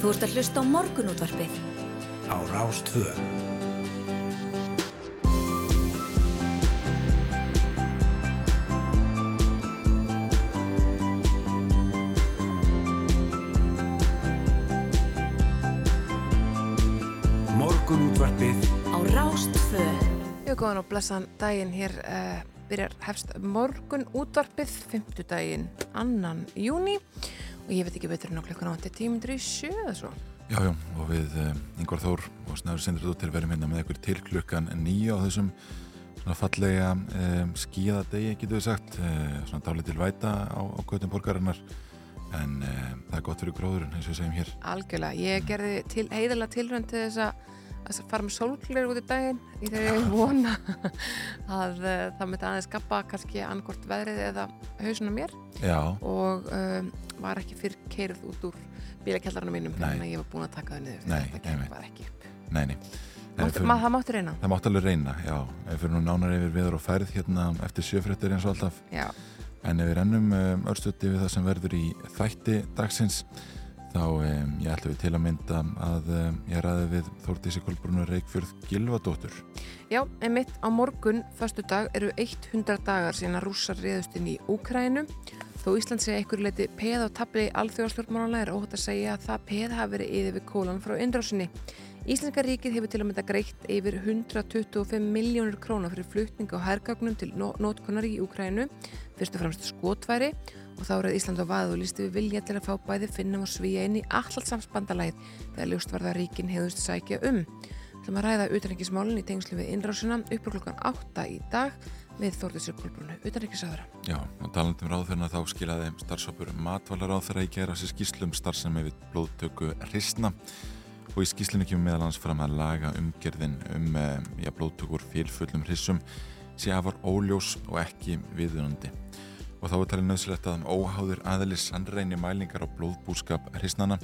Þú ert að hlusta á morgunútvarpið. Á Rástvö. Morgunútvarpið Á Rástvö. Jú, góðan og blessan daginn hér uh, byrjar hefst morgun útvarpið, fymtudaginn annan júni og ég veit ekki betur en á klukkuna vanti tímundur í sjö eða svo. Já, já, og við um, Yngvar Þór og Snæður Sindradóttir verðum hérna með ykkur til klukkan nýja á þessum svona fallega um, skíða degi, getur við sagt, uh, svona dálítil væta á, á göttum borgarinnar en um, það er gott fyrir gróðurinn, eins og við segjum hér. Algjörlega, ég gerði til, heiðalega tilrönd til þess að að fara með sólglir út í daginn í þegar ég vona að uh, það myndi aðeins skappa kannski annarkort veðrið eða hausuna mér Já, og um, var ekki fyrir keirð út úr bílakjallarna mínum þannig að ég var búin að taka það niður Nei, þetta einmitt. bara ekki upp nei, nei. En Mátti, fyrir- það mátti reyna Það mátt alveg reyna, já. Ef fyrir nú nánar yfir viður og færð hérna eftir sjöfréttir eins og alltaf. Já, En ef við rennum um, örstutti við það sem verður í þætti dagsins þá um, ég ætlum við til að mynda að um, ég ræði við Þórtísi Kolbrunur Reykjörð Gilvadóttur. Já, einmitt á morgun, fastu dag, eru 100 dagar síðan að rússar reyðust inn í Úkrænu. Þó Ísland segja einhverju leiti peð á tabli alþjóðarslörmálanlega er óhætt að segja að það peð hafi verið yfir við kólan frá innrásinni. Íslenska ríkið hefur til að mynda greitt yfir 125 miljónur króna fyrir flutning á hergagnum til nó- nótkunnar í Úkrænu, fyrst og fremst skotværi og þá er Ísland á vaðu og lísti við vilja til að fá bæði finnum og svíja inn í allt samsbandalæð þegar ljóst var það að ríkin hefðust sækja um. Þú ætlum að ræða utanrikismálinn í tengslu við innrásina uppur klokkan 8 í dag við Þórtisur Kolbrunu, utanrikisaðara. Já, og talandum ráðferna þá skilaði starfsópur matvælaráðferra í gera sér skýslum starfsemi við blóðtöku hrisna og í skýslinu kemur meðal hans fram að laga umgerðin um eh, já, blóðtökur félfullum hrissum sé afar óljós og ekki viðunandi. Og þá er talið nöðsilegt að óháður aðelis sannreini mælingar á blóðbúskap hrisnana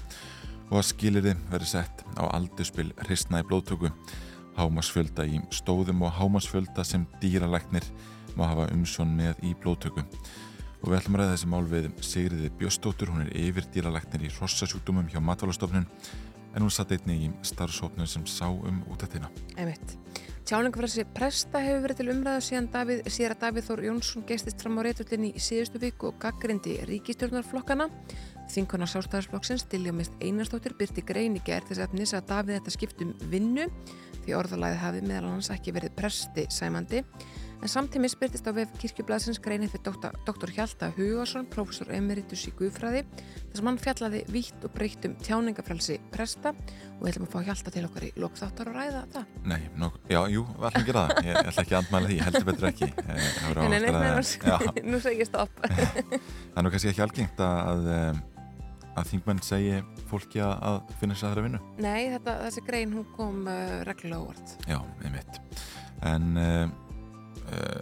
og að skilirði verið sett á aldurspil hrisna í blóðtöku hámasfjölda í stóðum og hámasfjölda sem dýralæknir má hafa umsjón með í blóðtöku. Og við ætlum að ræða þessi mál við Sigriði Bjöstóttur, hún er yfir dýralæknir í rossasjúkdómum hjá Matvælastofnun en hún satt einnig í starfsóknum sem sá um útættina. Einmitt. Tjáningafræðsi presta hefur verið til umræðu síðan Davíð, síðar að Davíð Þór Jónsson geistist fram á reyturlinni í síðustu viku og gaggrindi ríkistjórnarflokkana. Þingunar sástæðarsflokksins Diljumist Einarstóttir byrti grein í gerð þess efnis að Davíð þetta skiptum vinnu því orðalæði hafi meðal hans ekki verið presti sæmandi. En samtímis byrtist á vef kirkjublaðsins greinið fyrir doktor, Hjalta Hugarsson, professor emeritus í Guðfræði, þar sem hann fjallaði vítt og breytt um tjáningafrælsi presta og við ætlum að fá Hjalta til okkar í lokþáttar og ræða það. Nei, nokk, já, jú, við ætlum að gera það. Ég ætla ekki að andmæla því, heldur betur ekki. Eh, það Nei, nei, nei, nú, nú segi ég stopp. það er nú kannski ekki algengt að, að, að þingmenn segi fólki að, að finna sér aðra vinnu. Nei, þetta, þessi grein hún kom uh, reglulega óvart. Já,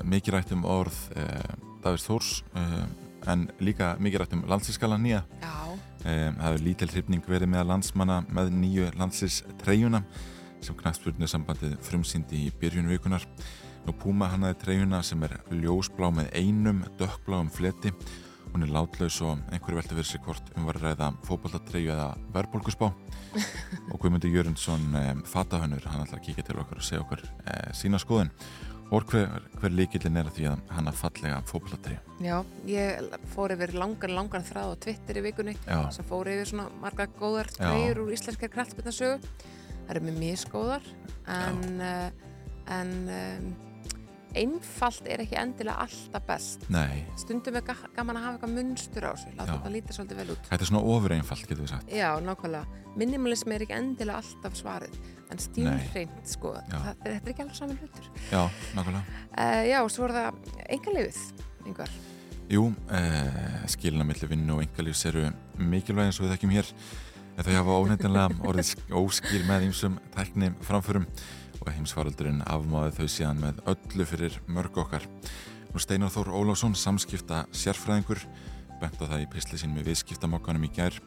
mikið rætt um orð uh, Davís Þórs uh, en líka mikið rætt um landslískala nýja. Það hefur lítil hrifning verið með landsmanna með nýju landslýstreyjuna sem knastfjörnu sambandið frumsýndi í byrjun vikunar. Nú Puma hannaði treyjuna sem er ljósblá með einum dökkbláum fleti. Hún er látlaus og einhverju velti fyrir sig hvort um var að ræða fótballtatreyju eða verðbólgusbá. og Guðmundur Jörundsson um, fatahönnur, hann ætlar að kíkja til okkar og segja okkur uh, sína skoðun. Og hver, hver líkillin er að því að hann að fallega fótballtatreyju. já, ég fór yfir langan, langan þráð á Twitter í vikunni sem fór yfir svona marga góðar Já. treyjur úr íslenskar kraftbyrnarsögu. Það eru með misgóðar en, uh, en um, einfalt er ekki endilega alltaf best. nei, Stundum er ga gaman að hafa eitthvað munstur á sig, láta þetta líta svolítið vel út. þetta er svona ofur einfalt getur við sagt. Já, nákvæmlega. Minimalismi er ekki endilega alltaf svarið, en stílhreint, sko, það, þetta er ekki alveg saman hlutur. Já, nákvæmlega. Uh, já, svo er það engalifið, einhver. Jú, eh, skilina millir vinnu og engalífs eru mikilvæg eins og við þekkjum hér þau hafa ónefndilega orðið sk- óskil með ýmsum tækni framförum og heimsfaraldurinn afmáði þau síðan með öllu fyrir mörg okkar. Nú Steinar Þór Ólafsson, samskipta sérfræðingur, bent á það í pisli sín með viðskiptamokkanum í gær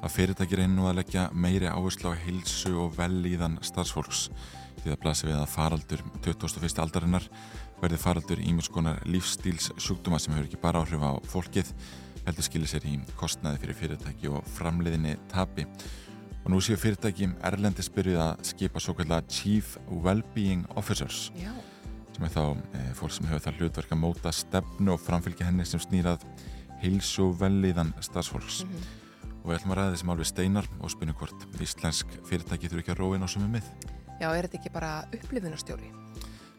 að fyrirtæki reynir nú að leggja meiri áherslu á heilsu og velíðan starfsfólks því það blasi við að faraldur 21. aldarinnar verði faraldur ímjömskonar lífstíls sjúkdóma sem hefur ekki bara áhrif á fólkið heldur skilir sér í kostnaði fyrir fyrirtæki og framleiðinni tapi og nú séu fyrirtæki Erlendis byrjuð að skipa svo kallar Chief Wellbeing Officers. Já, sem er þá e, fólk sem hefur það hlutverk að móta stefnu og framfylgja henni sem snýrað heilsu og velliðan starfsfólks. Mhm. og við ætlum að ræða þessi mál við Steinar og spynum hvort íslensk fyrirtæki þurfi ekki að róin á sömu mið. Já, er þetta ekki bara upplifunarstjóri?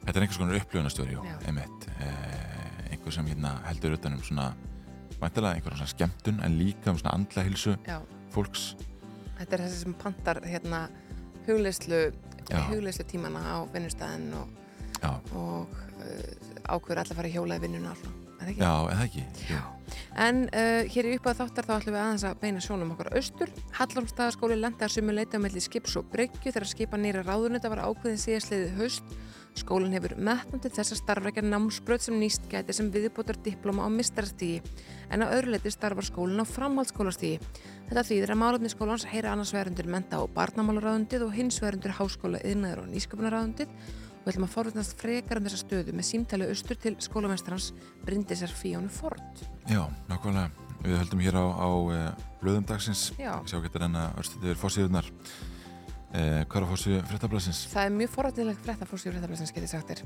Þetta er einhvers konar upplöfunastjóri, já, einmitt. Eh, einhver sem hérna heldur utanum svona, væntalega einhverjum svona skemmtun en líka um svona andla hilsu fólks þetta er þessi sem pantar hérna hugleyslu, Já. hugleyslu tímana á vinnustæðin og, Já, og uh, ákveður allir að fara í hjóla í vinnuna alltaf, já, eða ekki Jú. En uh, hér í uppað þáttar þá ætlum við aðeins að beina sjónum okkar austur. Hallormstaðaskóli lendaði sumu leita á milli skips og bryggju þegar skipa nýra ráðunita var ákveðin síðastliðið haust. Skólinn hefur metnandi þess að starfrækja námsbröð sem nýst gæti sem viðbótar diploma á mistarastígi en á öðru leiti starfar skólinn á framhaldsskólastígi. Þetta þýðir að málefni skólans heyra annars verundur menta á barnamálaráðundið og hins verundur háskóla yðnaður og nýsköpunaráðundið og við ætlum að forvittnast frekar um þessa stöðu með símtali austur til skólamestrans Bryndisar Fíónu Ford. Já, nákvæmlega Við höldum hér á, á uh, blöðum dagsins Já. Sjá getur enn að örstuði yfir fórsíðunar uh, Hvað er á fórsíðu fréttablasins? Það er mjög forrættilegt frétta fórstíður fréttablasins getið sagt þér.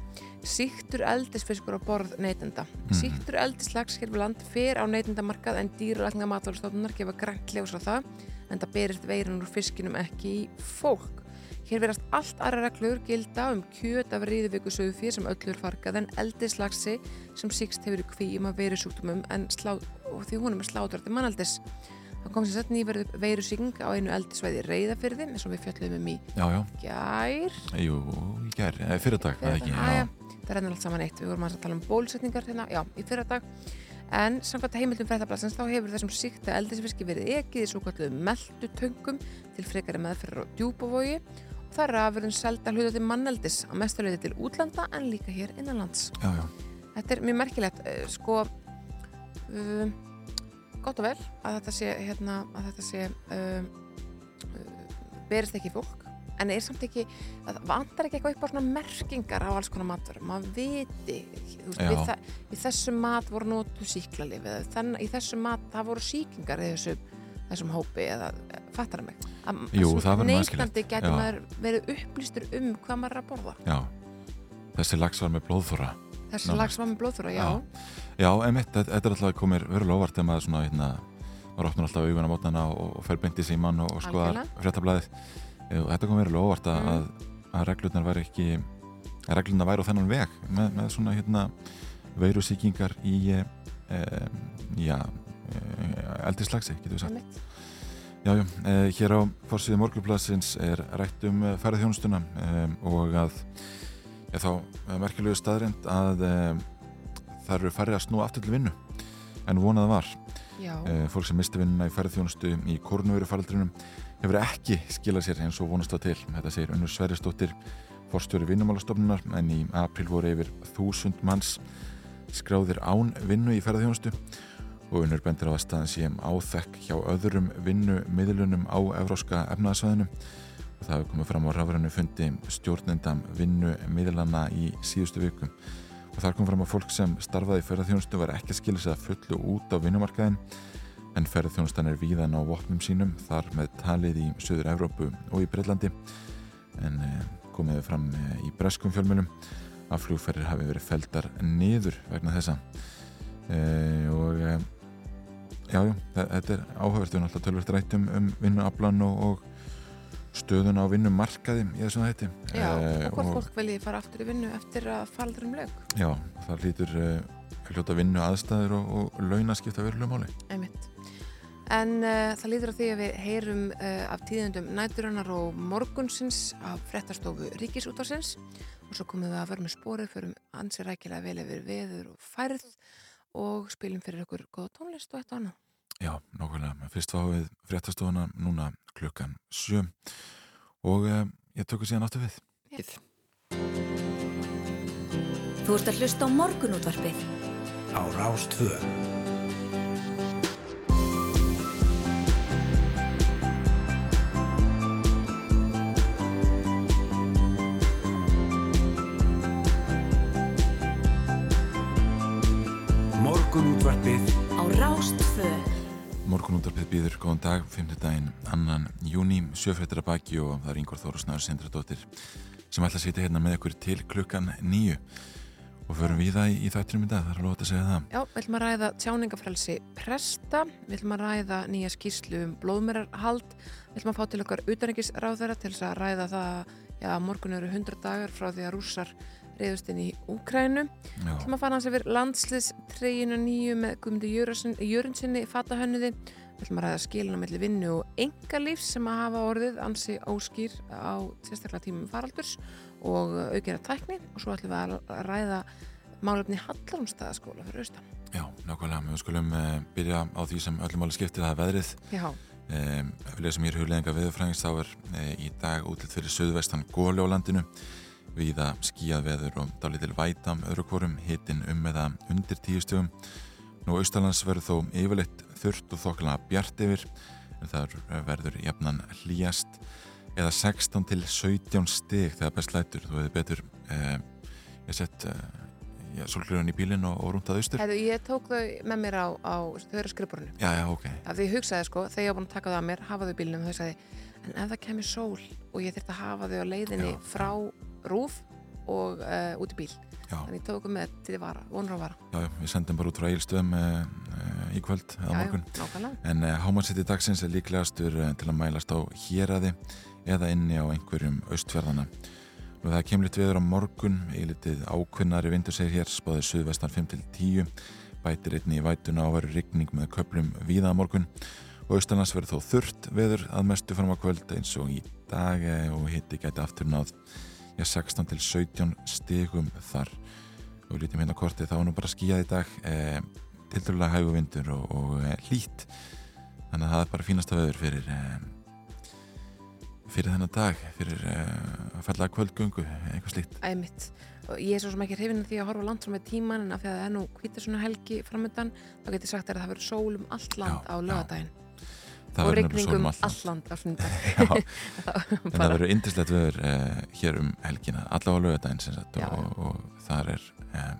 Síktur eldisfiskur á borð neytenda. Mhm. Síktur eldislags hér við land fer á neytendamarkað en dýralækninga matvælustofnunar gefa grænt ljós á það en það berist veirinn úr fiskinum ekki í fólk. Hér verðast allt aðra reglur gilda um kjöt af ríðuvíku sögufýr sem öllur fargað en eldislagsi sem síkst hefur í kvíum af veirusjúktumum en slá, því hún er slátrandi mannaldis. Það kom sér sett nýverðu veirusíking á einu eldisvæði reyðafyrði eins og við fjöllum um í Já, já, gær. Jú, í gær, eða Æja, það rennur allt saman eitt. Við vorum að tala um bólusetningar hérna, já, í fyrra dag en samkvæmt heimildum fréttablasins þá hefur þessum síkta eldisfiski verið ekið í svo kallu meldutöngum til frekari meðferðar á djúbavogi og það er afurðun selda hluta til manneldis á mestuleiti til útlanda en líka hér innanlands Já, já, Þetta er mjög merkilegt eh, sko um, gott og vel að þetta sé hérna, að þetta sé um, berist ekki fólk. En er samt ekki, það vantar ekki eitthvað upp á svona merkingar á alls konar matvarum maður viti þú veist, Já. við þa í þessum mat voru nótu síklarlif í þessum mat það voru síkingar í þessum, þessum hópi eða fattar það mig? Að, Jú, sem það neytandi Já. maður verið upplýstur um hvað maður er að borða. Já. Þessi lags var með blóðþóra þessi Nánast. lags var með blóðþóra, já, Já, einmitt, þetta þetta er alltaf komir verulega óvart þegar maður svona, hérna, maður opnar alltaf augun á mótnana og, og fer beint í síman og, og skoðar fréttablaðið og þetta kom verulega óvart að, Mm. að, að reglurnar væri ekki að reglurnar væri á þennan veg með, með svona hérna veirusíkingar í e, e, já e, eldislagsi, getur við sagt einmitt. Já, já, hér á fórsíðu morgunblassins er rætt um ferðarþjónustuna e, og að e, þá merkilegu staðrind að e, það eru færri að snúa aftur til vinnu en vonað var. E, fólk sem misti vinnuna í ferðarþjónustu í korunverufaraldrinum hefur ekki skilað sér eins og vonast á til. Þetta segir Unnur Sverrisdóttir, forstjóri vinnumálastofnunar en í april voru yfir þúsund manns skráðir án vinnu í ferðarþjónustu og unnur bendir á að staðan sé áþekk hjá öðrum vinnumiðlunum á evróska efnaðsvæðinu og það hefur komið fram á rafrænu fundi stjórnendam vinnumiðlana í síðustu vikum og þar kom fram að fólk sem starfaði í ferðarþjónustu var ekki að skilja sig að fullu út á vinnumarkaðin en ferðarþjónustan er víðan á vopnum sínum þar með talið í Suður Evrópu og í Breitlandi en eh, komið hefur fram eh, í breskum fjölmjölum að flugferðir hafi verið feldar niður vegna þessa. E, og e, já, já, þe- þetta er erum alltaf tölvöld rætt um, um vinnuaflan og, og stöðun á vinnumarkaði í þessum hætti Já, Eh, og hvort fólk vilji fara aftur í vinnu eftir að faldur um lög, Já, það hlýtur uh, hljóta vinnu aðstæður og, og launa skipta verulega máli einmitt. En uh, það líður á því að við heyrum uh, af tíðundum næturinnar og morgunsins af frettastofu ríkisútarsins og svo komum við að vera með spórið fyrir ansið rækilega vel yfir veður og færð og spilum fyrir okkur góða tónlist og eitt og annað. Já, nákvæmlega, fyrst fáum við fréttastofuna núna klukkan sjö. Og uh, ég tökur síðan áttu við. Þú ert að hlusta á morgunútvarpið. Á Rástvö. Morgunútvarpið. Á Rástfö morgunúndarpið býður góðan dag, 5. daginn, annan júni, sjöfrættir að baki og það er Ingvar Þórusnaður Sindradóttir sem ætla að sitja hérna með ykkur til klukkan nýju og förum við það í, þættinum í dag, það er alveg að segja það. Já, við ætlum að ræða tjáningafrælsi presta, við ætlum að ræða nýja skýrslu um blóðmerarhald, við ætlum að fá til okkar utanengisráðverða til þess að ræða það, já, morgun eru 100 dagar frá því að rússar reyðust inn í Úkrænu. Ætlum að fara hans yfir landsliðstreginu nýju með Guðmundi Jörunsinni fatahönnuði. Við ætlum að ræða skilina mellir vinnu og engalífs sem að hafa orðið ansi óskýr á sérstaklega tímum faraldurs og aukera tækni og svo ætlum við að ræða málefni Hallarumstæðaskóla fyrir austan. Já, nákvæmlega. Við skulum uh, byrja á því sem öllum áli skiptir, er veðrið. Já. Ef við lesum hér hugleðinga viðfrængist þá er uh, í dag útlitt fyrir söðvestan góli á landinu viða skíað veður og dálítil vætam öðru kvorum, hitin um eða undir tíustugum. Nú austalands verður þó yfirleitt þurft og þokkala bjart yfir en það verður jafnan hlýjast eða 16 til 17 stig þegar best lætur. Þú hefði betur eh, ég sett eh, solglurinn í bílinn og, og rúntað austur. Ég tók þau með mér á, á þau eru skrifborinu. Já, já, ok. Það því hugsaði sko, þegar ég var búin að taka það að mér, hafa þau bílinn og þau sagði, en ef það kemur sól og ég þurft að hafa þau á leiðinni já. frá rúf og uh, út í bíl já. þannig tókum við til því vara, vonur á vara. Já, við sendum bara út frá Eilstöðum uh, í kvöld eða morgun. já, en uh, hámarsetti dagsins er líklegastur til að mælast á héræði eða inni á einhverjum austfjörðana og það kemur litt viður á morgun eilitið ákvinnari vindur segir hér spáðið suðvestan 5-10 bætir einni í vætuna og verður rigning með köplum víða á morgun og austanlands verður þó þurrt veður að mestu fram á kvöld eins og í dag og hitti gæti aftur náð já, 16 til 17 stigum þar. Og lítið minna kortið þá er nú bara skíjað í dag eh, tildulega hægu vindur og, og eh, lít þannig að það er bara fínasta veður fyrir eh, fyrir þennan dag fyrir að falla kvöldgöngu eitthvað slíkt. Æmitt. Og ég er svo sem ekki hrifin að því að horfa langt frá með tíman en af því að það er nú hvitir svona helgi framöndan þá getur sagt að það verður sól um allt land já, á lögadaginn og regningum alland á sundag en það verður indislegt veður eh, hér um helgina allavega á lögadaginn og, og það er eh,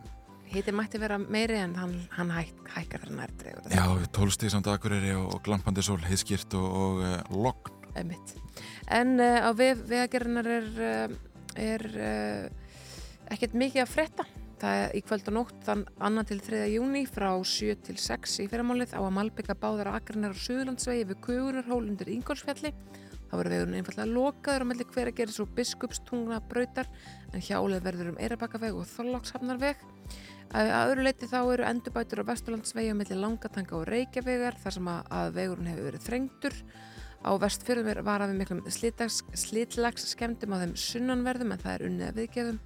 Hittir mætti vera meiri en hann, hann hæk, hækkar þar nærtri Já, tólstíð samt akureyri og, og glampandi sól, heiðskýrt og, og uh, logn. En uh, á vegagerðinar er, er uh, ekkert mikið að fretta Það er í kvöld og nótt þann annan til 3. júni frá 7 til 6 í fyrramálið á að Malbygga báðar á Suðurlandsvegi við Kugurarhól undir Ingolsfjalli. Það voru vegurinn einfallega lokaður á melli hver að gera svo biskupstungna brautar en hjálið verður um Eirabakaveg og Þorlákshafnarveg. Að öðru leiti þá eru endurbætur á Vesturlandsvegi á melli Langatanga og Reykjavegar þar sem að vegurinn hefur verið þrengtur. Á vestfjörðum er varað við miklum slitlags skemmtum á þeim sunnanverðum en það er unnið að viðgeðum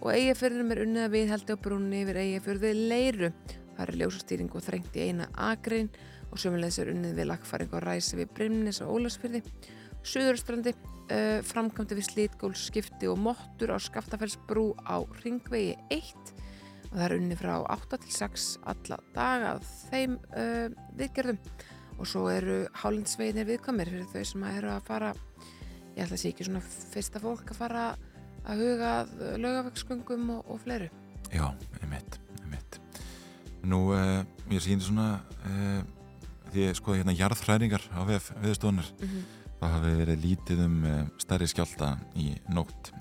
og eigafjörðunum er unnið að viðhaldi á brúnni yfir eigafjörði leiru. Það er ljósastýring og þrengt í eina agrein og sömulegis er unnið við lagfæring og ræsi við Brimnis og Ólarsfjörði. Suðurstrandi uh, framkvæmdi við slítgólskipti og mottur á Skaftafellsbrú á Ringvegi 1 og það er unnið frá 8 til 6 alla daga af þeim uh, viðgerðum og svo eru hálindsveginir viðkamir fyrir þau sem eru að fara, ég ætla að sé ekki svona fyrsta fólk að fara að huga lögafæksgöngum og, og fleiru. Já, einmitt, einmitt. Nú, uh, ég sýnir svona uh, því að skoða hérna jarðhræringar á viðstofunar mm -hmm. það hafi verið lítið um uh, stærri skjálta í nótt.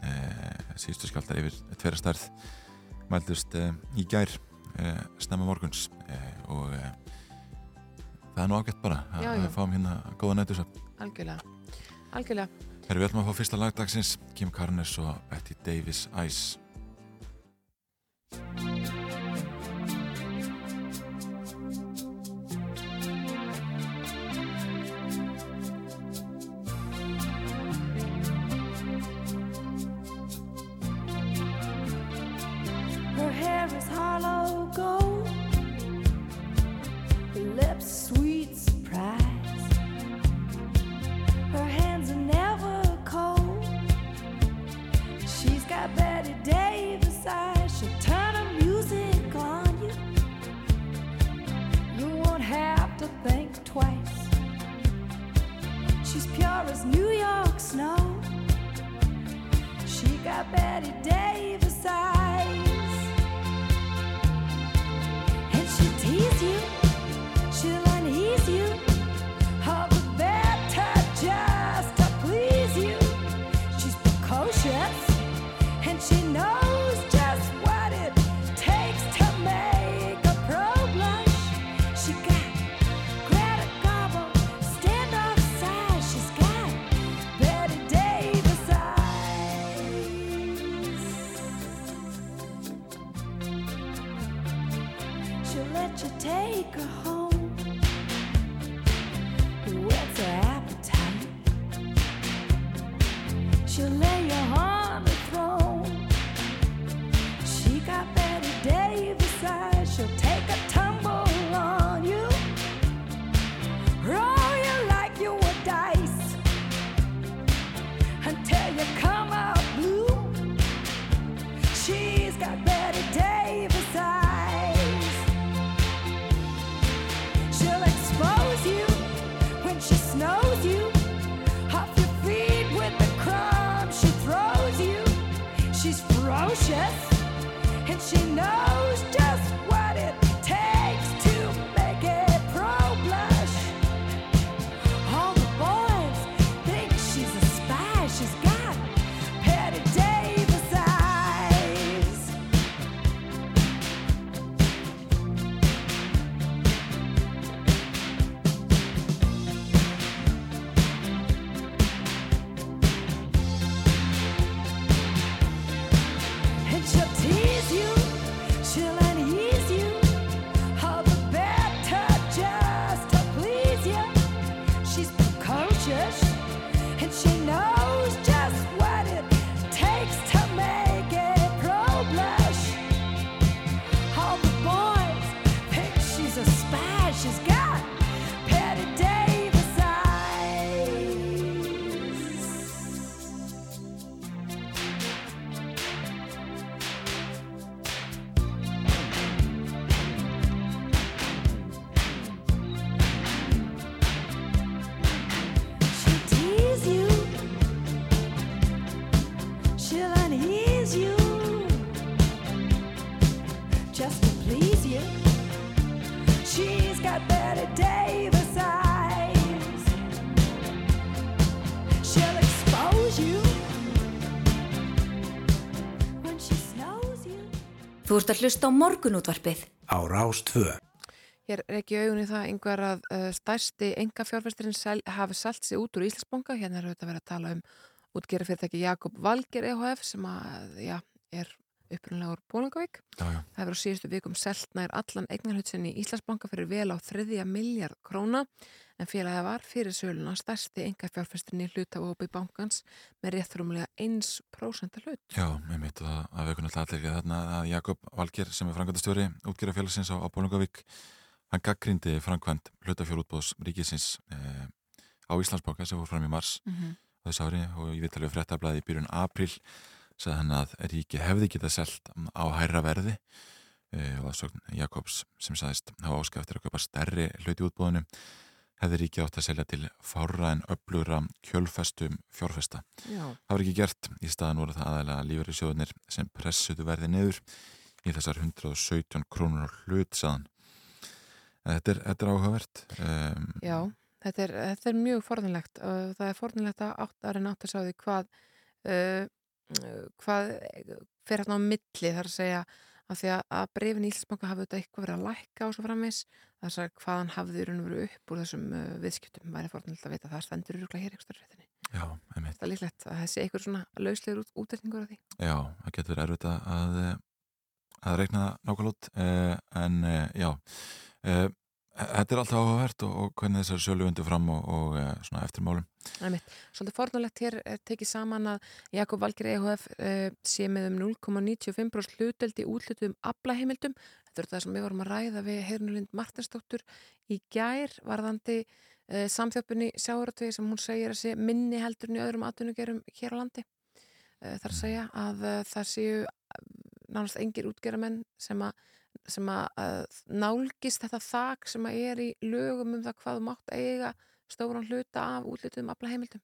Síðustu skjálta yfir tverja stærð mældust í gær snemma morguns. Og það er nú ágætt bara að fáum hérna góða nættusöp Algjörlega, algjörlega Þegar við ætlum að fá fyrsta lagdagsins Kim Carnes og Betty Davis Ice. Her hair is hollow gold snow. She got Betty Davis eyes. Þú ert að hlusta á morgunútvarpið. Á Rástvö. Hér er ekki augunni það einhver að uh, stærsti enga fjárfæsturinn hafi salt sig út úr Íslandsbonga. Hérna er auðvitað verið að tala um útgerðarfyrirtæki Jakob Valger EHF sem að, já, er upprunlega úr Bólangavík. Það hefur á síðustu vikum seltnær allan eignarhutsin í Íslandsbonga fyrir vel á þriðja miljard króna en félagið var fyrir söluna stærsti enga fjárfæsturinn í hlutafópi bankans með réttrumlega 1% hlut. Já, ég mitt að, að við kunum alltaf ekki þarna að Jakob Valger sem er frangvæntastöri útgerðarfélagsins á, á Bólangavík hann gaggrindi frangvænt hlutafjárútbóðs ríkisins eh, á Íslandsbóka sem fór fram í mars mm -hmm. þess ári og ég vitt alveg fréttablaði í byrjun april sagði hann að ríki hefði getað selt á hærra verði eh, og það svo Jakobs sem sagðist hafa áskæftir að köpa stærri hluti útbóðinu hefði ríkið átt að selja til fára en öflugra kjölfestum fjárfesta. Já. Það var ekki gert í staðan voru það aðalega lífeyri sjóðunir sem pressuðu verði niður í þessar 117 krónur hlut saðan. Þetta er, þetta er áhugavert. Um, Já, þetta er, þetta er mjög forðanlegt og það er forðanlegt að átt að reyna átt að sá því hvað, uh, hvað fer hérna á milli þar að segja að því að breyfin í Íslandsbanka hafi þetta eitthvað verið að lækka og svo framins þess að hvaðan hafði raun og veru upp úr þessum uh, viðskiptum væri fórnilega að vita. Það stendur rúglega hér ekstra réttinni Já, einmitt. Það er líklegt að þessi eitthvað svona lauslegur út, útækningur af því. Já, það getur verið erfitt að að reikna nákvæmlega út eh, en eh, já eh, Þetta er alltaf áhugavert og, og hvernig þessar sjölu undir fram og, og uh, svona eftirmálum. Svolítið fornulegt hér er tekið saman að Jakob Valgeri EHF uh, sé með um 0,95% hluteldi útlutum aflaheimildum. Þetta er það sem við vorum að ræða við Heirnulind Martinsdóttur í gær varðandi uh, samþjöpunni sjáratvegi sem hún segir að sé minni heldurinn í öðrum atvinnugerum hér á landi. Að segja að það séu nánast engir útgeramenn sem að sem að nálgist þetta þak sem að er í lögum um það hvað mátt eiga stóran hluta af útlutum afla heimildum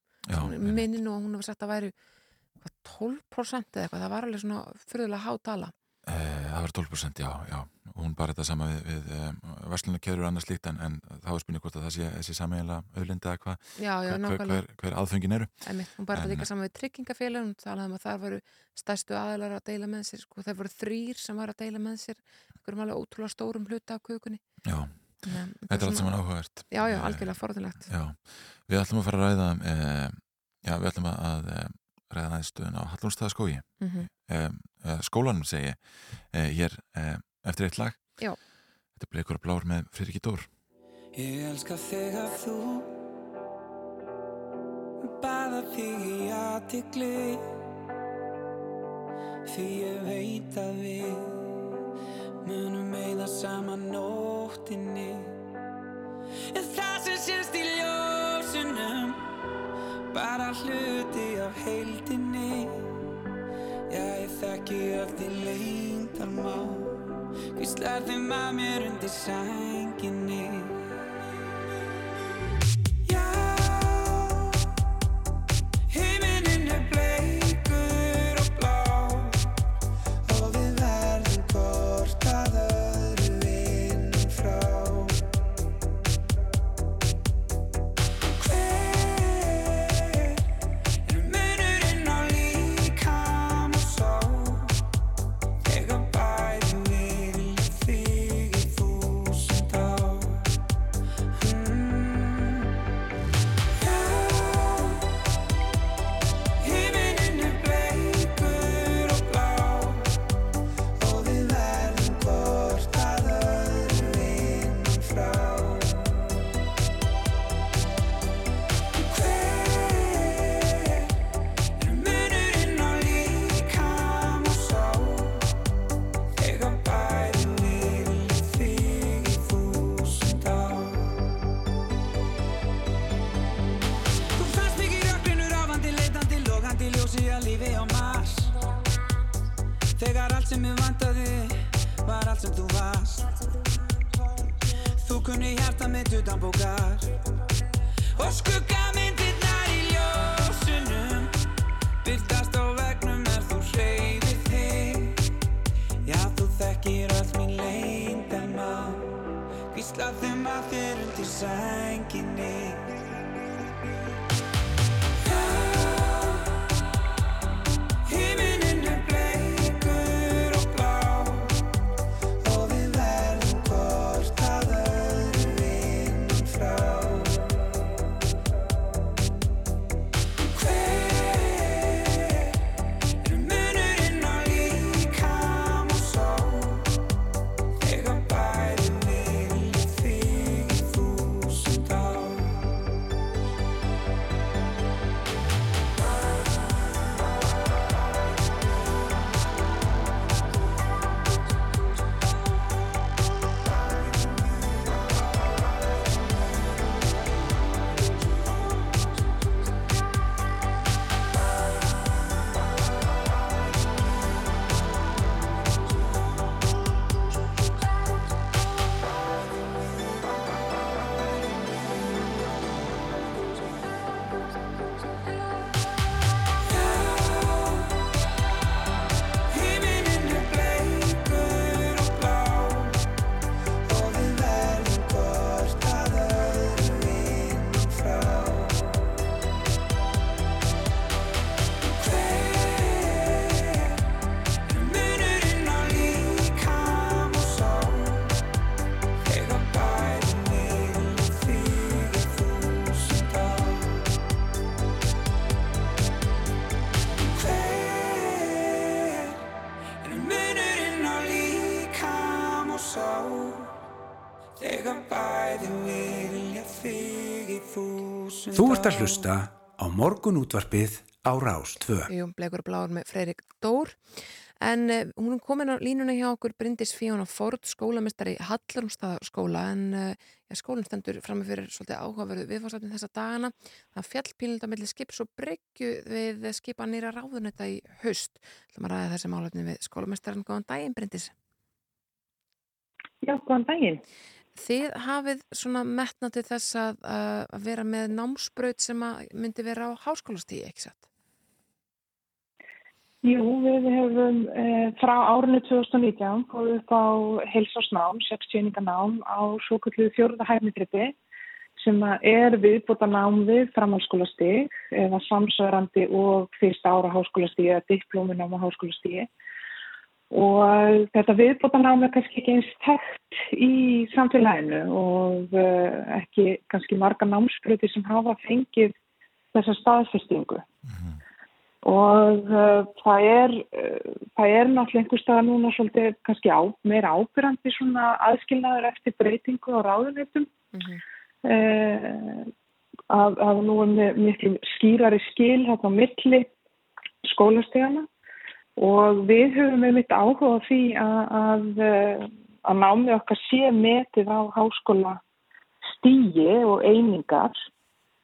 minninu og hún hefur sagt að væri 12% eða eitthvað það var alveg svona fyrirlega hátala það var 12% já, já. Hún bara þetta sama við, við um, verslunarkerur og annars líkt en, en þá er spurning hvort að það sé þessi sammeila auðlinda eða hvað hver, hver, hver aðfengin eru. Einmitt, hún bara þetta líka sama við tryggingafélag hún talaði um að það voru stærstu aðlar að deila með sér sko, það voru þrýr sem var að deila með sér einhverjum alveg ótrúlega stórum hluta af kukunni Já, Nei, þetta er allt saman áhugavert. Já, já, algjörlega forðunlegt Já, við ætlum að fara að ræða eh, já, við ætlum að eh, ræða aðeinstöðun á Hallónstæðaskógi mm -hmm. eh, skólanum segi eh, hér eh, eftir eitt lag Já. Þetta er Bleikur og Blár með Friðriki Dór Ég elska þig að þú baða þig í aðtikli því ég veit að við munum meða saman nóttinni en það sem sést í ljósunum bara hluti af heildinni. Já, ég þekki öll því lengtar má Hvíslar þeim að mér undir sænginni ert að hlusta á morgun útvarpið á Rás 2. Jú, Blegur og Bláur með Freirik Dór. En uh, hún er komin á línuna hjá okkur Bryndis Fíona Ford, skólamestari Hallurumstaðaskóla en uh, ja, skólinn stendur fram með fyrir svolítið áhugaverðu viðfarsafnin þessa dagana. Það fjallpílunda mellir skips og bryggju við skipa nýra ráðunetta í haust. Það maður ræði þessi málefni við skólamestarin Góðan daginn Bryndis Já, góðan daginn. Þið hafið svona metna til þess að, að vera með námsbraut sem myndi vera á háskólastíði, ekki satt? Jú, við hefum eh, frá árinu 2019 komið upp á heilsásnám, sextjöninganám á svo kalluðu fjörða hæfnigrippi sem er viðbúta nám við framhalskólastíg eða samsverandi og fyrsta ára háskólastígi eða diplóminám á háskólastígi. Og þetta viðbótanám er kannski ekki eins tekt í samfélaginu og uh, ekki kannski marga námsbröti sem hafa fengið þessa staðfestingu. Og uh, það er, uh, það er náttúrulega einhver staða núna svolítið kannski á, meira ábyrrandi svona aðskilnaður eftir breytingu á ráðuneytum. Uh, að, að nú er miklu skýrari skil hérna á milli skólastegana og við höfum með mitt áhuga því að, að, eh, að námið okkar sé metið á háskóla stígi og einingar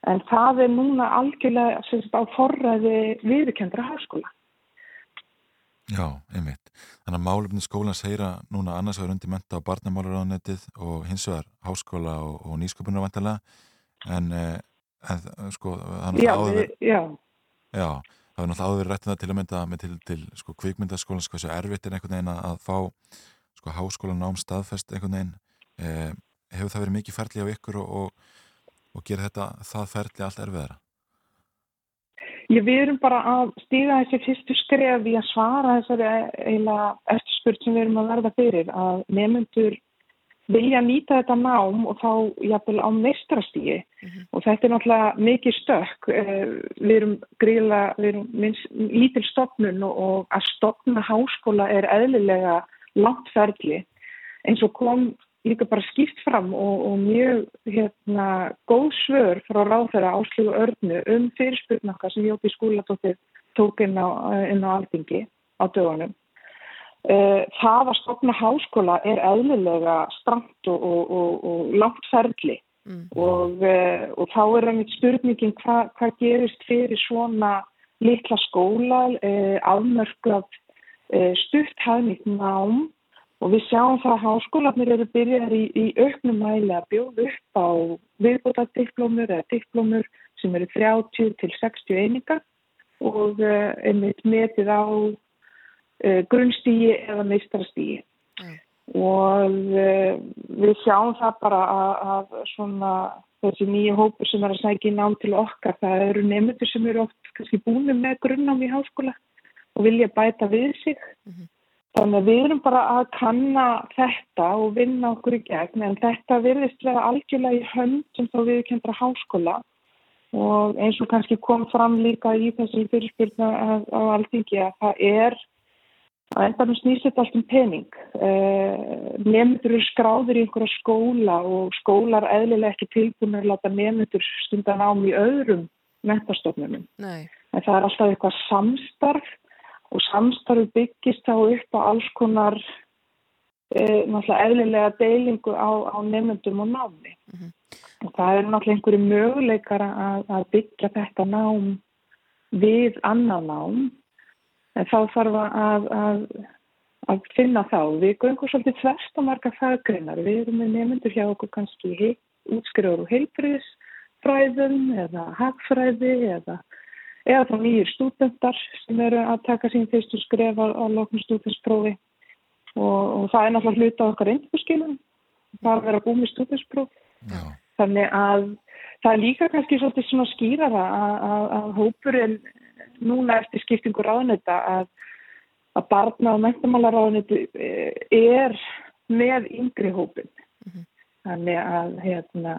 en það er núna algjörlega sagt, á forræði viðurkendra háskóla. Já, einmitt. Þannig að málefni skólans heyra núna annars vegar undir menta á barnamálaráðanettið og hins vegar háskóla og, og nýsköpunarvantilega en, eh, en eh, sko þannig Já, að áður, við, já, já, það er náttúrulega áður rætt um það til að mynda með til, til sko kvikmyndaskólans hversu erfitt er einhvern veginn að að fá sko háskólanám staðfest einhvern veginn eh, hefur það verið mikið ferli á ykkur og, og, og gera þetta það ferli allt erfiðara? ég, við erum bara að stíða þessi fyrstu skref í að svara þessari eiginlega eftirspurt sem við erum að verða fyrir að nefnendur vilja nýta þetta nám og þá jafnvel á meistrastígi og þetta er náttúrulega mikið stökk. Eh, við erum gríðlega við erum minst, lítil stopnun og, að stopna háskóla er eðlilega langt ferli. Eins og kom líka bara skýrt fram og, og mjög hérna, góð svör frá ráðherra áslögu örnu um fyrirspurnokkar sem Jópi Skúladóttir tók inn á, inn á alþingi á dögunum. Eh, það að stopna háskóla er eðlilega stramt og, og, og, og langt ferli. Mm. og, eh, og þá er einmitt spurningin hva, hvað gerist fyrir svona litla skóla, eh, afmörku af eh, stutt hafnýtt nám. Og við sjáum það að háskólanir eru byrjar í, í auknum mæli að bjóða upp á viðbútadiplómur eða diplómur sem eru 30 til 60 einingar. Og uh, einmitt metið á grunnstígi eða meistarastígi. Mm. Og uh, við sjáum það bara að, að svona, þessi nýju hópur sem er að sækja í nám til okkar, það eru nefndur sem eru oft kannski búinu með grunnám í háskóla og vilja bæta við sig. Mm -hmm. Þannig að við erum bara að kanna þetta og vinna okkur í gegn en þetta virðist vera algjörlega í hönd sem þá við kendra háskóla og eins og kannski kom fram líka í þessi fyrirspyrna á aldingi að það er að enda með snýst allt um pening. Eh, nefndur eru skráður í einhverja skóla og skólar eðlilega ekki tilbúin að láta nefndur stundan ám í öðrum mentastofnunum. En það er alltaf eitthvað samstarf og samstarfi byggist þá upp á alls konar e, náttúrulega eðlilega deilingu á, á nefnendum og námi mm -hmm. og það er náttúrulega einhverju möguleikar að, að byggja þetta nám við annan nám en þá þarf að, að, að finna þá. Við göngum svolítið þverst á marga faggreinar. Við erum með nefnendur hjá okkur kannski útskriður og heilbriðsfræðum eða hagfræði eða eða þá nýjir stúdendar sem eru að taka sín fyrstu skref á, á loknum stúdensprófi og, og það er náttúrulega hluta okkar einhverskilum það er að vera búið með stúdenspróf þannig að það er líka kannski svolítið svona skýrara að, að, að hópurinn núna eftir skiptingu ráðnetta að, að barna og mentamálaráðnetu eh, er með yngri hópin mm -hmm. þannig að hérna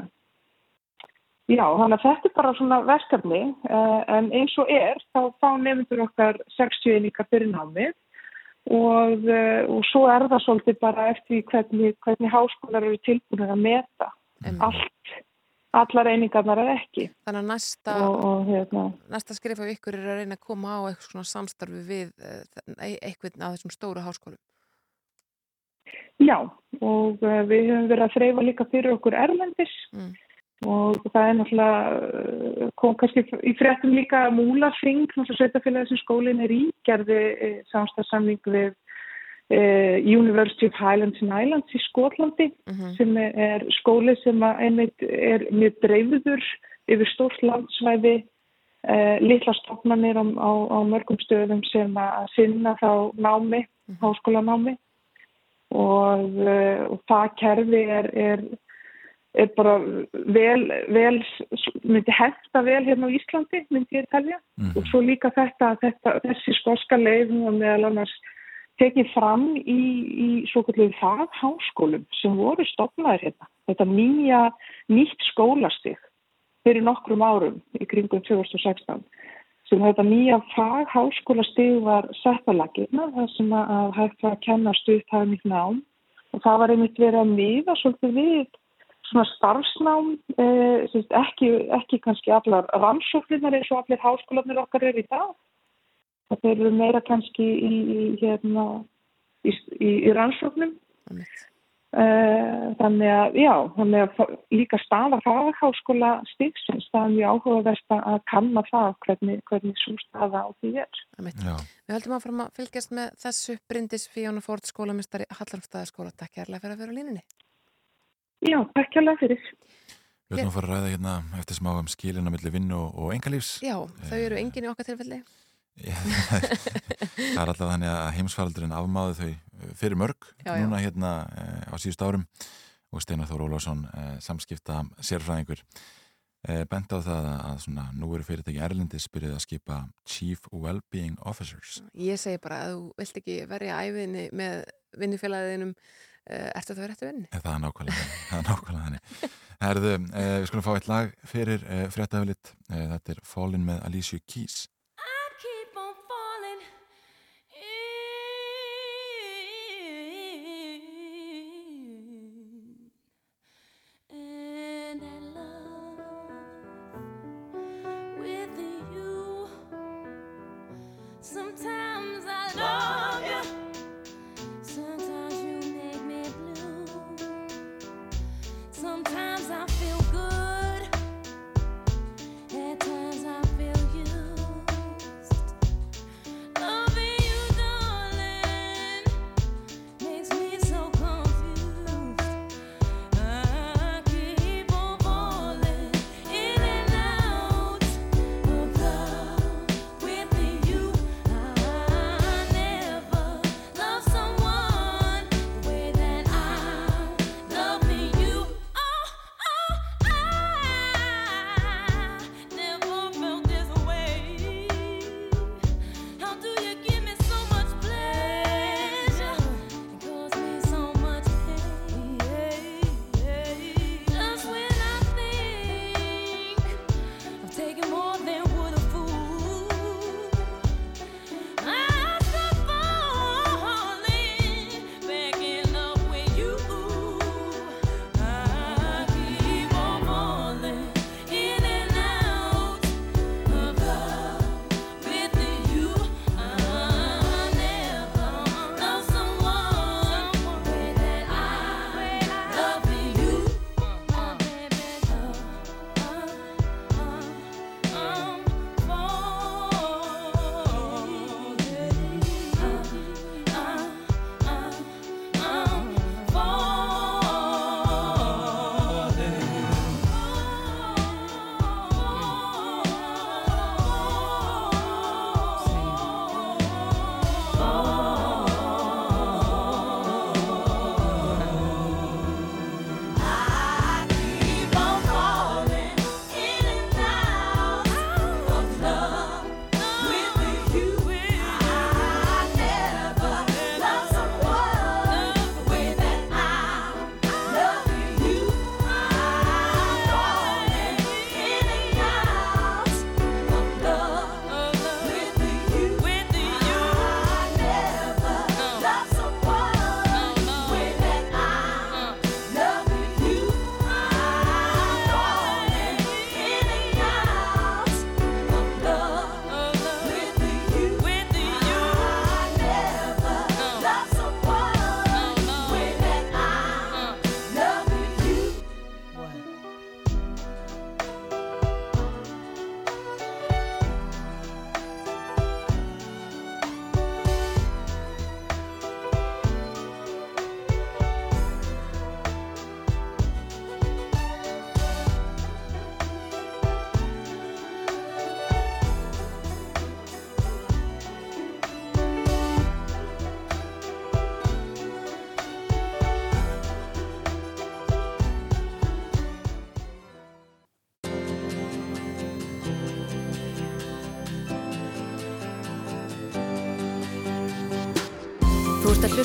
Já, þannig að þetta er bara svona verkefni uh, en eins og er þá fá nefndur okkar 60 einingar fyrir námið og, uh, og svo er það svolítið bara eftir hvernig, hvernig háskólar eru tilbúinir að meta mm. allt, allar einingarnar er ekki. Þannig að næsta, hérna, næsta skrif af ykkur er að reyna að koma á eitthvað svona samstarfi við uh, eitthvað af þessum stóru háskólum. Já, og við höfum verið að þreyfa líka fyrir okkur erlendis mm og það er náttúrulega kom kannski í fréttum líka Múlafing, náttúrulega sveitafélagi sem skólinn er í, gerði e, samstagsamling við e, University of Highlands and Islands í Skotlandi uh mhm. -huh. sem er skóli sem einmitt er mjög dreifður yfir stórt landsvæði e, litla stofnanir á, á, á mörgum stöðum sem að sinna þá námi, uh mhm. -huh. háskólanámi og, e, og það kerfi er, er er bara vel, vel myndi hefta vel hérna á Íslandi myndi ég talja mm -hmm. og svo líka þetta, þetta þessi skoska leið meðal annars tekið fram í, í svo kallið fagháskólum sem voru stofnaðir hérna þetta nýja, nýtt skólastig fyrir nokkrum árum í kringum 2016 sem þetta nýja fagháskólastig var sett að lagina það sem að hægt var að kenna stuð það er mjög nám og það var einmitt verið að miða svolítið við svona starfsnám, eh, ekki, ekki kannski allar rannsóknirnar eins og allir háskólanir okkar eru í dag. Það eru meira kannski í, í, hérna, í, í rannsóknum. Eh, þannig að, já, þannig að líka staða fagháskóla stíksins, það er mjög áhugaverst að kanna það hvernig, hvernig svo staða á því er. Við höldum að fara að fylgjast með þessu Bryndis Fíónu Ford skólamistari Hallarmstæðaskóla. Takk kærlega fyrir að vera á línunni. Já, takk alveg fyrir. Við ætlum að fara að ræða hérna eftir smá um skilina mellir vinnu og engalífs. Já, þau eru engin í okkar tilfelli. Það er alltaf þannig að heimsfaldurinn afmáði þau eh, fyrir mörg já, já. núna hérna eh, á síðust árum og Steinar Þór Ólásson eh, samskipta sérfræðingur bent á það að svona, nú eru fyrirtæki Erlendis byrjuð að skipa Chief Wellbeing Officers. Ég segi bara að þú vilt ekki verja æfiðinni með vinnufélagðinum ertu það verið eftir vinni? Það er nákvæmlega það er nákvæmlega þannig Herðu, við skulum fá eitt lag fyrir fréttaflitt eh, þetta er Fallin með Alicia Keys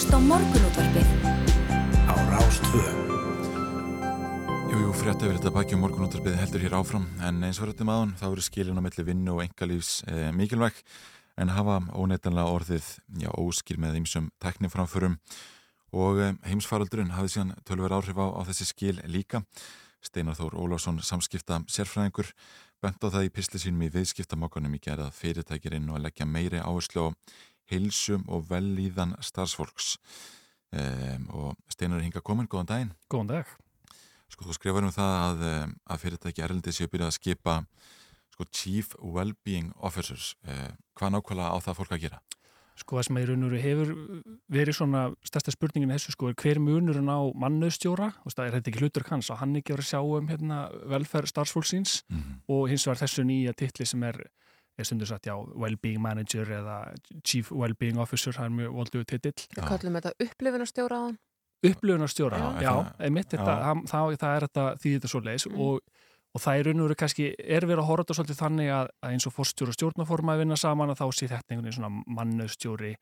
hlusta á morgunútvarpið. Á Rástvö. Jú, jú, frétta verið þetta baki og morgunúttarpið heldur hér áfram en eins og rættum aðan þá eru skilin á milli vinnu og engalífs e, mikilvæg en hafa óneitanlega orðið já, óskil með ímsum tekniframförum og e, heimsfaraldurinn hafið síðan tölver áhrif á, á þessi skil líka. Steinar Þór Ólásson samskipta sérfræðingur bent á það í pisli sínum í viðskiptamokkanum í gerað fyrirtækirinn og að leggja meiri áherslu á heilsum og vellíðan starfsfólks. Um, og Steinar hinga komin, góðan daginn. Góðan dag. Sko þú skrifar um það að, að fyrirtæki erlendið séu byrjað að skipa sko, Chief Wellbeing Officers. Uh, hvað nákvæmlega á það fólk að gera? Sko það sem að í raun og veru hefur verið svona stærsta spurningin þessu sko er hver munurinn á mannauðstjóra og það er þetta ekki hlutur hans að hann ekki verið að sjá um hérna, velferð starfsfólksins mm -hmm. og hins vegar þessu nýja titli sem er er stundur sagt, já, Wellbeing Manager eða Chief Wellbeing Officer, það er mjög volduð titill. Við kallum þetta upplifunarstjóra á hann. Upplifunarstjóra, já, já einmitt, þetta, það, það, það er þetta því þetta svo leiðis mm. og, og það er raun og veru kannski, er verið að horfa þetta svolítið þannig að, að eins og fórstjóra og stjórnaforma að vinna saman að þá sé þetta einhvern veginn svona mannauðstjóri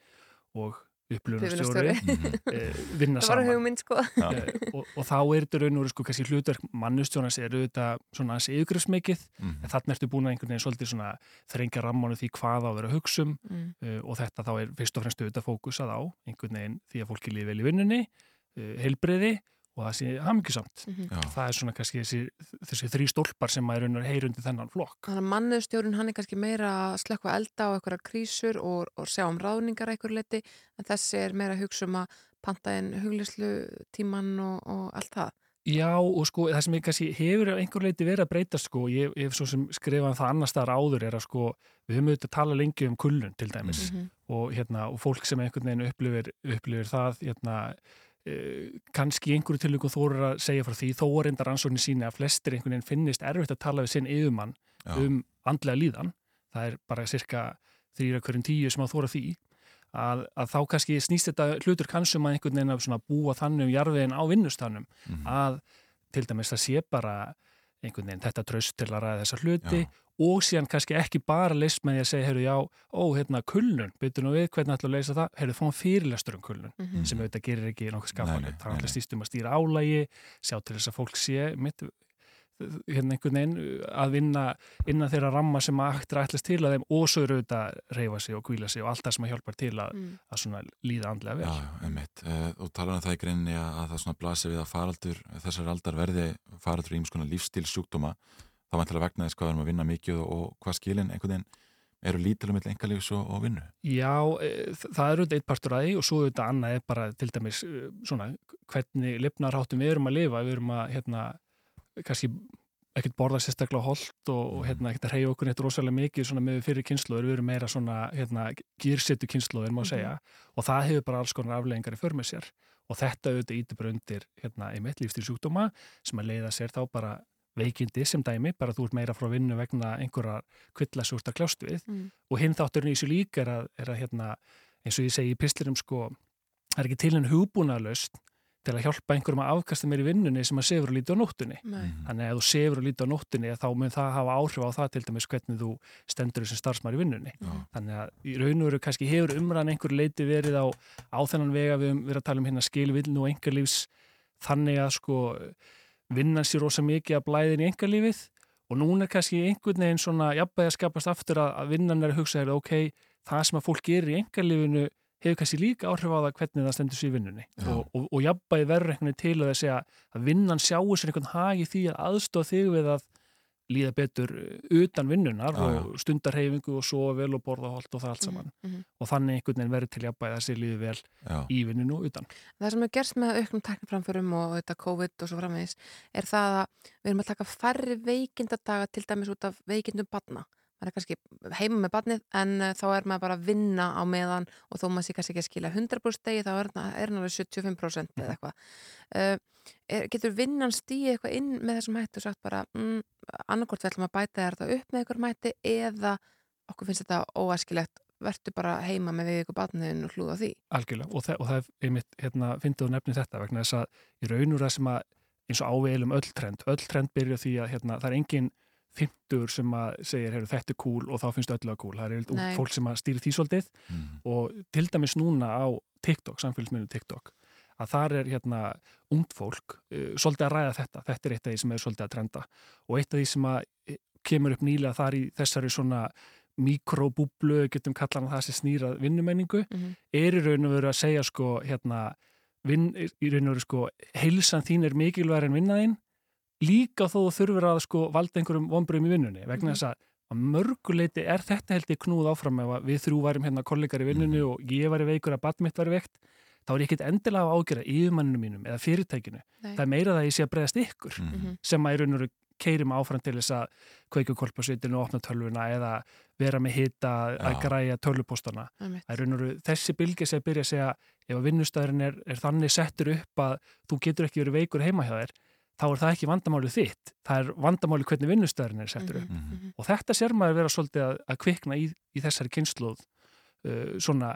og upplifunarstjóri eh, vinna saman. Sko. Eh, og, og þá er þetta raun og veru sko kannski hlutverk mannustjónas er auðvitað svona þessi yfirgrifsmikið mm. en þarna ertu búin að einhvern veginn svolítið svona þrengja rammánu því hvað á að vera hugsum mm. uh, og þetta þá er fyrst og fremst auðvitað fókusað á einhvern veginn því að fólki lífi vel í vinnunni, uh, heilbreyði og það sé hafmyggjusamt. Mm -hmm. Það er svona kannski þessi, þessi þrý stólpar sem maður er heyrundi þennan flokk. Þannig að mannustjórun hann er kannski meira að slökka elda á einhverja krísur og, og sjá um ráðningar eitthvað leti en þessi er meira að hugsa um að panta inn huglislu tíman og, og allt það. Já og sko það sem ég kannski hefur einhver leiti verið að breyta sko, ég hef svo sem skrifað það annar staðar áður er að sko við höfum auðvitað að tala lengi um kullun til dæmis mm -hmm. og, hérna, og fólk sem einhvern veginn upplifir, upplifir það hérna kannski einhverju tilvíku þóru að segja frá því þó er enda rannsóknin síni að flestir einhvern veginn finnist erfitt að tala við sinn yfirmann Já. um andlega líðan það er bara cirka þrýra hverjum tíu sem að þóra því að, að þá kannski snýst þetta hlutur kannski um að einhvern veginn að búa þannig um jarfiðin á vinnustanum mm -hmm. að til dæmis að sé bara einhvern veginn þetta tröst til að ræða þessa hluti Já. og síðan kannski ekki bara leist með því að segja, heyrðu, já, ó, hérna, kullun, byrju nú við, hvernig ætlum að leysa það, heyrðu, fáum fyrirlestur um kullun, mm -hmm. sem auðvitað gerir ekki nokkuð skapalegt, það er alltaf stýstum að stýra álægi, sjá til þess að fólk sé, mitt, hérna einhvern veginn, að vinna innan þeirra ramma sem að að ætlast til að þeim og eru auðvitað að reyfa sig og kvíla sig og allt það sem að hjálpar til að, mm. að svona líða andlega vel. Já, einmitt, uh, og tala um það í greinni að, að það svona blasir við að faraldur, þessar aldar verði faraldur í einhvers konar lífstílsjúkdóma þá vantilega vegna þess hvað við erum að vinna mikið og hvað skilin einhvern veginn eru lítilega með engalífs og, og vinnu? Já, e, það eru eitt partur að því og svo þetta annað er bara til dæmis e, svona hvernig lifnarháttum við erum að lifa, við erum að hérna, kannski ekkert borða sérstaklega holdt og, og hérna ekkert að reyja okkur eitt rosalega mikið með fyrir kynsluður, við erum meira svona hérna gýrsettu kynsluður má mhm. segja mm -hmm. og það hefur bara alls konar afleggingar í förmið sér og þetta auðvitað íti bara undir hérna einmitt lífstilsjúkdóma sem að leiða sér þá bara veikindi sem dæmi, bara þú ert meira frá vinnu vegna einhverja kvillasúrt að kljást við mm. og hinn þátturinn í þessu líka er að, er að hérna, eins og ég segi í pislirum sko, það er ekki til enn hugbúnaðalöst til að hjálpa einhverjum að afkasta mér í vinnunni sem að sefur og líti á nóttunni Nei. Mhm. þannig að ef þú sefur og líti á nóttunni þá mun það hafa áhrif á það til dæmis hvernig þú stendur þessum starfsmar í vinnunni mm. þannig að í raun og veru kannski hefur umræðan einhver leiti verið á, á þennan vega við verðum að tala um hérna skilvillinu og engarlífs þannig að sko vinna sér ósa mikið að blæðin í engalífið og núna er kannski einhvern veginn svona jafnbæði að skapast aftur að vinnan er að hugsa er ok, það sem að fólk gerir í engalífinu hefur kannski líka áhrif á það hvernig það stendur sér í vinnunni og, og, og jafnbæði verður einhvern veginn til að það segja að vinnan sjáu sér einhvern hagi því að aðstofa þig við að líða betur uh, utan vinnunar já, og stundarhefingu og sofa vel og borða holt og það allt saman mm -hmm. og þannig einhvern veginn verður til að bæða sér líði vel já. í vinnunu og utan. Það sem er gerst með auknum tekniframförum og þetta COVID og svo framvegis er það að við erum að taka færri veikindadaga til dæmis út af veikindum badna maður er kannski heima með barnið en uh, þá er maður bara að vinna á meðan og þó maður sé kannski ekki að skilja 100% degi þá er hann alveg 75% eða mhm. eitthvað uh, getur vinnan stíð eitthvað inn með þessum hættu og sagt bara mm, annarkort við ætlum að bæta þetta upp með eitthvað mæti eða okkur finnst þetta óæskilegt verður bara heima með við ykkur barniðin og hlúða því Algjörlega og það, og það er einmitt hérna, fyndið og nefnið þetta vegna þess að í raunur að sem að eins og áveilum öll trend öll trend byrja því að hérna, það er engin 50 sem að segir, heyrðu, þetta er cool og þá finnst öllu að cool. Það er Nei. fólk sem að stýri því svolítið mm. og til dæmis núna á TikTok, samfélagsmiðnum TikTok, að þar er hérna ungt fólk uh, svolítið að ræða þetta. Þetta er eitt af því sem er svolítið að trenda og eitt af því sem að eh, kemur upp nýlega þar í þessari svona mikrobúblu, getum kallan að það sem snýrað vinnumenningu, Mhm. er í raun og veru að segja sko, hérna, vin, í raun og veru sko, heilsan þín er mikilvægur en vinnaðinn, líka þó þú þurfur að sko valda einhverjum vonbröðum í vinnunni, vegna Mhm. þess að að mörguleiti er þetta held ég knúð áfram ef að við þrjú værim hérna kollegar í vinnunni og ég væri veikur að badmitt væri veikt, þá er ég ekkit endilega að ágjöra yfirmanninu mínum eða fyrirtækinu. Nei. Það er meira það að ég sé að bregðast ykkur Mm. Mhm. sem að í raun og veru keirum áfram til þess að kveikja kolpasvitinu og opna tölvuna eða vera með hita að Já. græja tölvupostana. Það er raun og veru þessi bylgi sem byrja að segja ef að vinnustæðurinn er, er þannig settur upp að þú getur ekki verið veikur heima hjá þér þá er það ekki vandamálið þitt. Það er vandamálið hvernig vinnustæðurinn er settur upp. Mhm, mhm. Og þetta sér maður vera svolítið að, að kvikna í, í þessari kynnslóð uh, svona,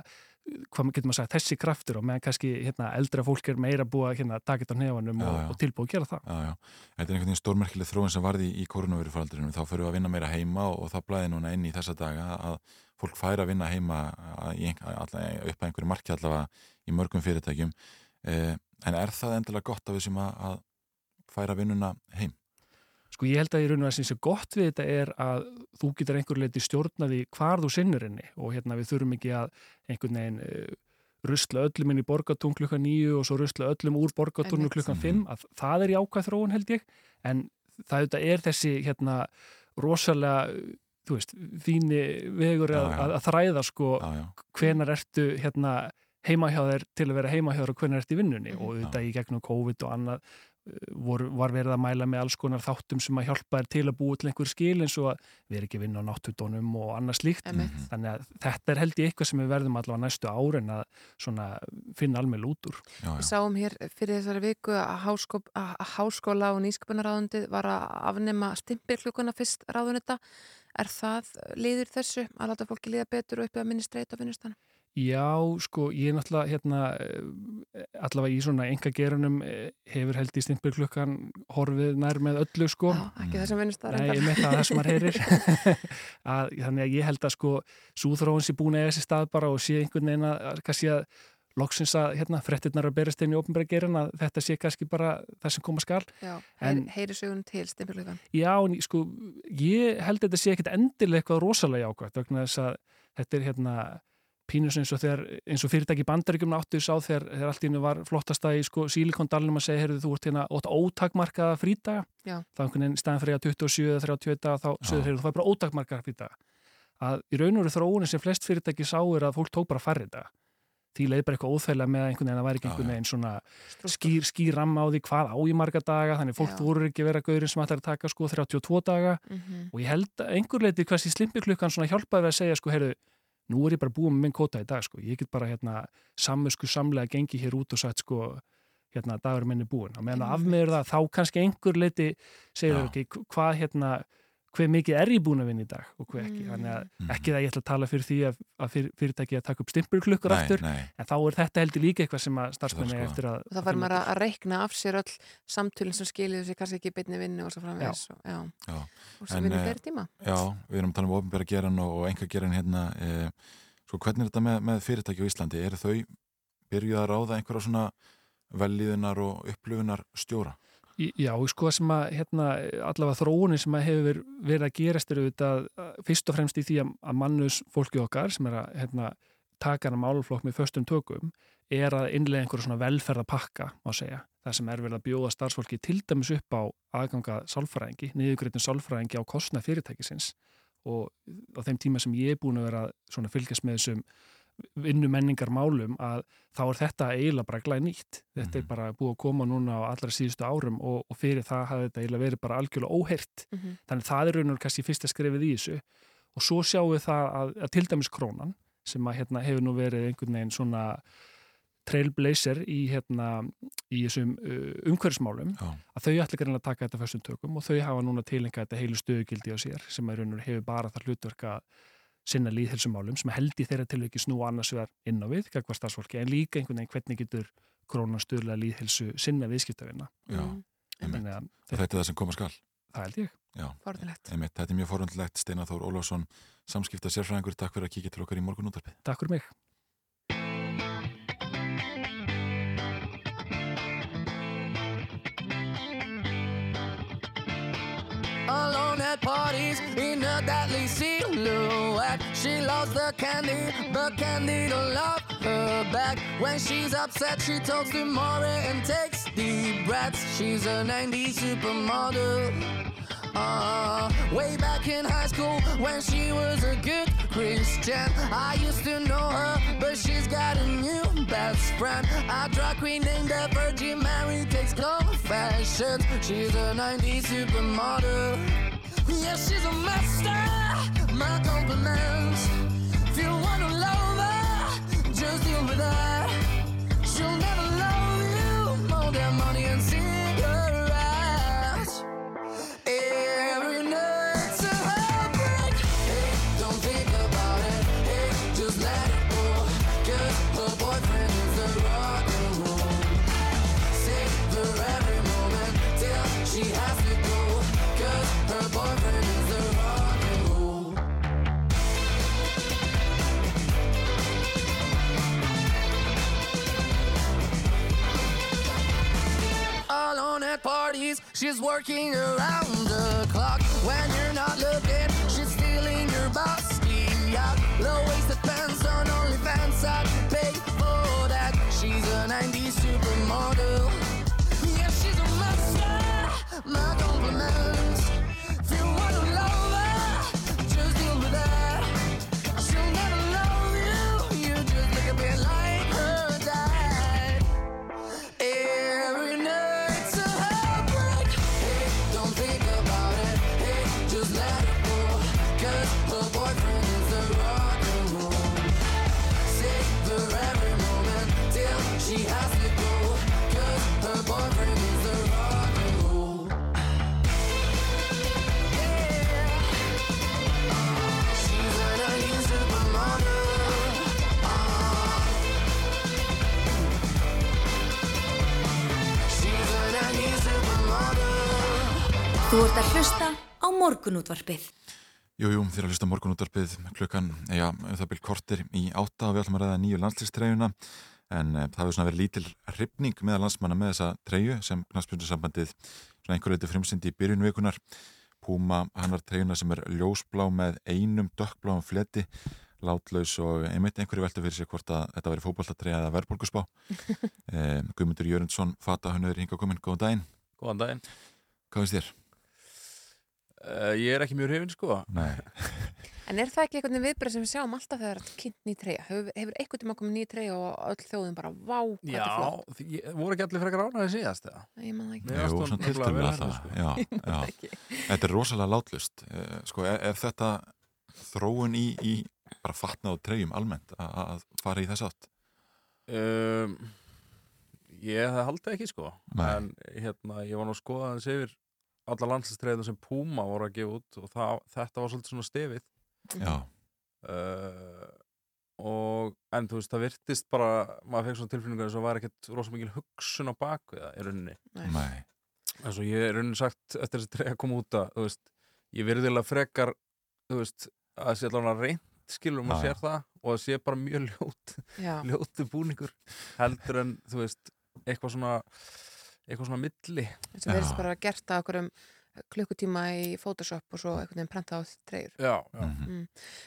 hvað getur maður sagt, þessi kraftur og meðan kannski hérna, eldra fólk er meira búið að hérna, taka þetta á nefanum Já, og, já. og tilbúið að gera það. Já, já. Þetta er einhvern veginn stórmerkileg þróun sem varði í koronavirufaldurinn. Þá fyrir við að vinna meira heima og, og það blæði núna inn í þessa daga að fólk færi að vinna heima að, í alla, upp að einhverju marki allavega í mörgum fyrirtækjum. Eh, en er það endilega gott að sem að, að færa vinnuna heim? Sko ég held að í raun og að sem sé gott við þetta er að þú getur einhver leiti stjórnaði hvar þú sinnur henni og hérna við þurfum ekki að einhvern veginn uh, rusla öllum inn í borgatún klukkan nýju og svo rusla öllum úr borgatúnu Einmitt. klukkan fimm að það er jákvæð þróun held ég en það auðvitað er þessi hérna rosalega þú veist, fíni vegur að, Já, já. að, að þræða sko Já, já. hvenar ertu hérna heima hjá þér til að vera heima hjá þér og hvenar ertu í vinnunni Mhm. og auðvitað í gegnum COVID og annað uh, vor, var verið að mæla með alls konar þáttum sem að hjálpa þér til að búa til einhver skil eins og að við erum ekki að vinna á náttúrdónum og annað slíkt Einmitt. Mhm. þannig að þetta er held ég eitthvað sem við verðum allavega næstu árin að svona finna alveg út úr Já, Við já. sáum hér fyrir þessari viku að, háskó, að háskóla og nýsköpunarráðundið var að afnema stimpilklukuna fyrst ráðunita. Er það liður þessu að láta fólki líða betur og uppi að minni streyt á vinnustanum? Já, sko, ég er náttúrulega hérna, eh, allavega í svona enga gerunum hefur held í stimpilklukkan horfið nær með öllu sko Já, ekki þessum vinnustæðar. Nei, ég með það það sem maður heyrir að, þannig að ég held að sko súþróun sé búin að eiga sér stað bara og sé einhvern veginn að, kannski að loksins að hérna, frettirnar að berast inn í ofnbæra gerin að þetta sé kannski bara það sem koma skal. Já, En- heyri, sögun til stimpilklukkan. Já, en sko, ég held að þetta sé ekkit endilega eitthvað rosalega jákvæmt vegna þess að þetta er hérna pínus eins og, þegar, eins og fyrirtæki bandaríkjum áttu sá þegar, þegar allt í hennu var flottasta í sko, sílikondalunum að segja, heyrðu þú ert hérna frídaga. Já. þá einhvern veginn staðan fyrir að 27 eða 30 daga þá segir heyrðu þú fær bara ótakmarkaða frídaga. Að í raun og veru þróunin sem flest fyrirtæki sá er að fólk tók bara færri daga. Því leið bara eitthvað óþægilega með að einhvern veginn að væri ekki einhvern veginn svona skýr, skýr ramma á því hvað á í marga daga þannig fólk Já. voru ekki að vera gaurin sem ætlar að taka sko 32 daga. Mm og ég held að einhver leiti sér slimpiklukkan svona hjálpaði við að segja sko heyrðu, nú er ég bara búin með minn kóta í dag sko, ég get bara hérna sammusku samlega gengi hér út og sagt sko hérna dagur minni búin og meðan að afmeður það þá kannski einhver leiti segir ekki hvað hérna hver mikið er ég búin að vinna í dag og hver ekki, Mm. þannig að Mhm. ekki það ég ætla að tala fyrir því að, að fyr, fyrirtæki að taka upp stimpilklukkur Nei, aftur nei. en þá er þetta heldur líka eitthvað sem að starfsmenni skoða. eftir að Og það fær maður að, að reikna af sér öll samtölinn sem skiljiðu sér kannski ekki beinni vinnu og svo framvegis. og- Já. Já. Og svo En, vinnu eh, fleiri tíma. Já, við erum að tala um ofinbæra geran og, og enga geran hérna. Eh, sko, hvernig er þetta með, með fyrirtæki á Íslandi? Eru þau byrjuð að ráða einhverja svona velliðunar og upplöfunar stjóra? Já, sko sem að hérna, allavega þróunin sem að hefur verið að gerast eru auðvitað uh, fyrst og fremst í því að, mannus fólki okkar sem er að hérna, taka hana málflokk með föstum tökum er að innlega einhverja svona velferðapakka má segja, það sem er verið að bjóða starfsfólki til dæmis upp á aðganga sálfræðingi, niðurgreitin sálfræðingi á kostna fyrirtækisins. Og á þeim tíma sem ég er búin að vera svona fylgjast með þessum vinnu menningar málum að þá er þetta eiginlega bara glæð nýtt. Þetta er Mhm. bara búið að koma núna á allra síðustu árum og, og fyrir það hafði þetta eiginlega verið bara algjörlega óheirt. Mm -hmm. Þannig það er raun og kannski fyrsta skrefið í þessu og svo sjáum við það að, að til dæmis krónan sem að hérna hefur nú verið einhvern veginn svona trailblazer í hérna í þessum uh, umhverfsmálum Já, að þau ætla greinlega að taka þetta fyrstum tökum og þau hafa núna tilenga þetta heilu stöðugildi á sér sem að raun og hefur bara það hlutverk að sinna líðhelsumálum sem held í þeirra tilviki snú annars vegar inn á við, gagvar starfsfólki, en líka einhvern veginn hvernig getur krónan stöðlega líðhelsu sinna viðskiptavina. já. Mm. þetta er það sem koma skal. það held ég. Já, Forðilegt. einmitt, þetta er mjög forundlegt Steinar Þór Ólafsson, samskipta sérfræðingur takk fyrir að kíkja til okkar í morgun útarpið Takk fyrir mig. Alone at parties deadly silhouette. She loves the candy, but candy don't love her back. When she's upset, she talks to Maury and takes deep breaths. She's a 90s supermodel. Uh, way back in high school when she was a good Christian. I used to know her, but she's got a new best friend. A drag queen named the Virgin Mary takes confessions. She's a 90s supermodel. Yeah, she's a master. My compliments. If you wanna love her, just deal with her. Working around Þú ert að hlusta á morgunútvarpið. Jú, jú, þér að hlusta morgunúttarpið klukkan, já, um það byrj kortir í átta og við ætlum að ræða nýju landslýstreyjuna en e, það hefur svona verið lítil hrifning meðal landsmanna með þessa treyju sem knastbjörnsambandið svona einhver leiti frumsindi í byrjun vikunar Púma, hann var treyjuna sem er ljósblá með einum dökkbláum fleti látlaus og einmitt einhverju velta fyrir sig hvort að þetta veri fótballtatreyja eða verðbólkusbá e, Guðmundur Jörundsson, fata Uh, ég er ekki mjög hrifin, sko. Nei, En er það ekki einhvern veginn viðbröð sem við sjáum alltaf þegar það er kynnt ný treyja? Hefur, hefur einhvern tíma komið ný treyja og öll þjóðin bara, vá, hvað þetta er flott? Já, ég- voru ekki allir frekar ánaði síðast, eða? Nei, Ég man það ekki. Jú, svona vera það, hérna, sko. já, já. Þetta er rosalega látlust. Eh, Sko, er, er þetta þróun í, í bara fatnað og treyjum almennt að að fara í þess átt? Um, ég það haldi ekki, sko. Nei. En hérna, ég var nú að skoða hans yfir alla landslistreiðina sem Puma voru að gefa út og það, þetta var svolítið svona stefið. Já, Uh, og, en þú veist, það virtist bara, maður fekk svona tilfinningar eins og var ekkert rosa mikil hugsun á baku það í rauninni. nei, eins og ég er raunin sagt eftir þessi treyja kom út að þú veist, ég virðilega frekar þú veist, að það sé allavega reynt skilur maður sér það og það sé bara mjög ljót ljótu búningur heldur en þú veist, eitthvað svona eitthvað svona milli þess að verðist bara gert að okkur um klukkutíma í Photoshop og svo einhvern veginn prenta á treyjur. já, já. mhm,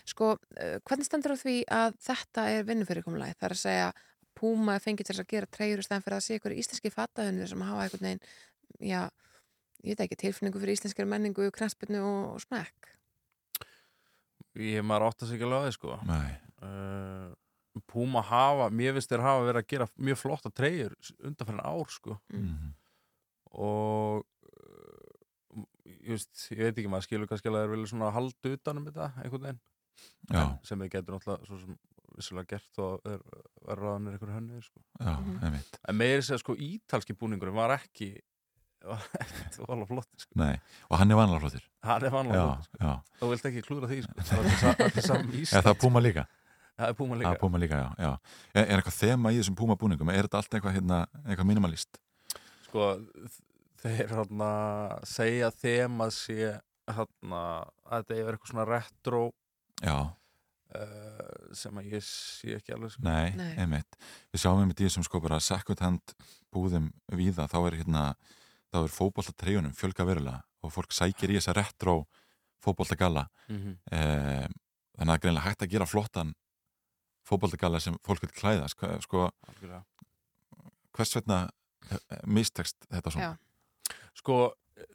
Sko, uh, hvernig stendur á því að þetta er vinnufyrirkomulagi? Það er að segja Puma fengið til þess að gera treyjur í stæðan fyrir að sé ykkur íslenski fataðunir sem hafa einhvern veginn, já, ég veit ekki, tilfinningu fyrir íslenskri menningu, knaspinu og, og smekk. ég maður átt að á því sko nei, uh, Puma hafa, mér finnst þér hafa verið að gera mjög flotta treyjur undanfærin ár sko mhm, og uh, ég, veist, ég veit ekki, maður skilur kannski að það er vel svona að halda utanum þetta einhvern veginn já, En sem við getur náttúrulega svo sem vissulega gert og er, er ráðanir einhverju hönnu sko. já, Mhm. einmitt, en meiri segja sko ítalski búningurinn var ekki var ekkert alveg flott sko. nei, og hann er vanlega flottir. hann er vanlega Já, flott sko. þú vilt ekki klúra því sko. það er sa- það er er ísland það Puma líka? Það er Puma Það líka er Puma líka, já, já. Er, er eitthvað þema í þessum Puma búningum? Er þetta allt eitthvað, hérna, eitthvað minimalist? sko þeir hérna segja þema sé þarna, að þetta er eitthvað svona retro Já, uh, sem að ég sé ekki alveg sko. nei, Nei. einmitt Við sjáum einmitt í þessum sko bara second hand búðum víða, þá er hérna þá er fótboltatreyjunum fjölga verulega og fólk sækir í þessa retro fótboltagalla mm -hmm. eh, þannig að það er greinlega hægt að gera flottan fótboltagalla sem fólk vil klæða sko, sko hvers vegna eh, mistekst þetta svona? Já. Sko,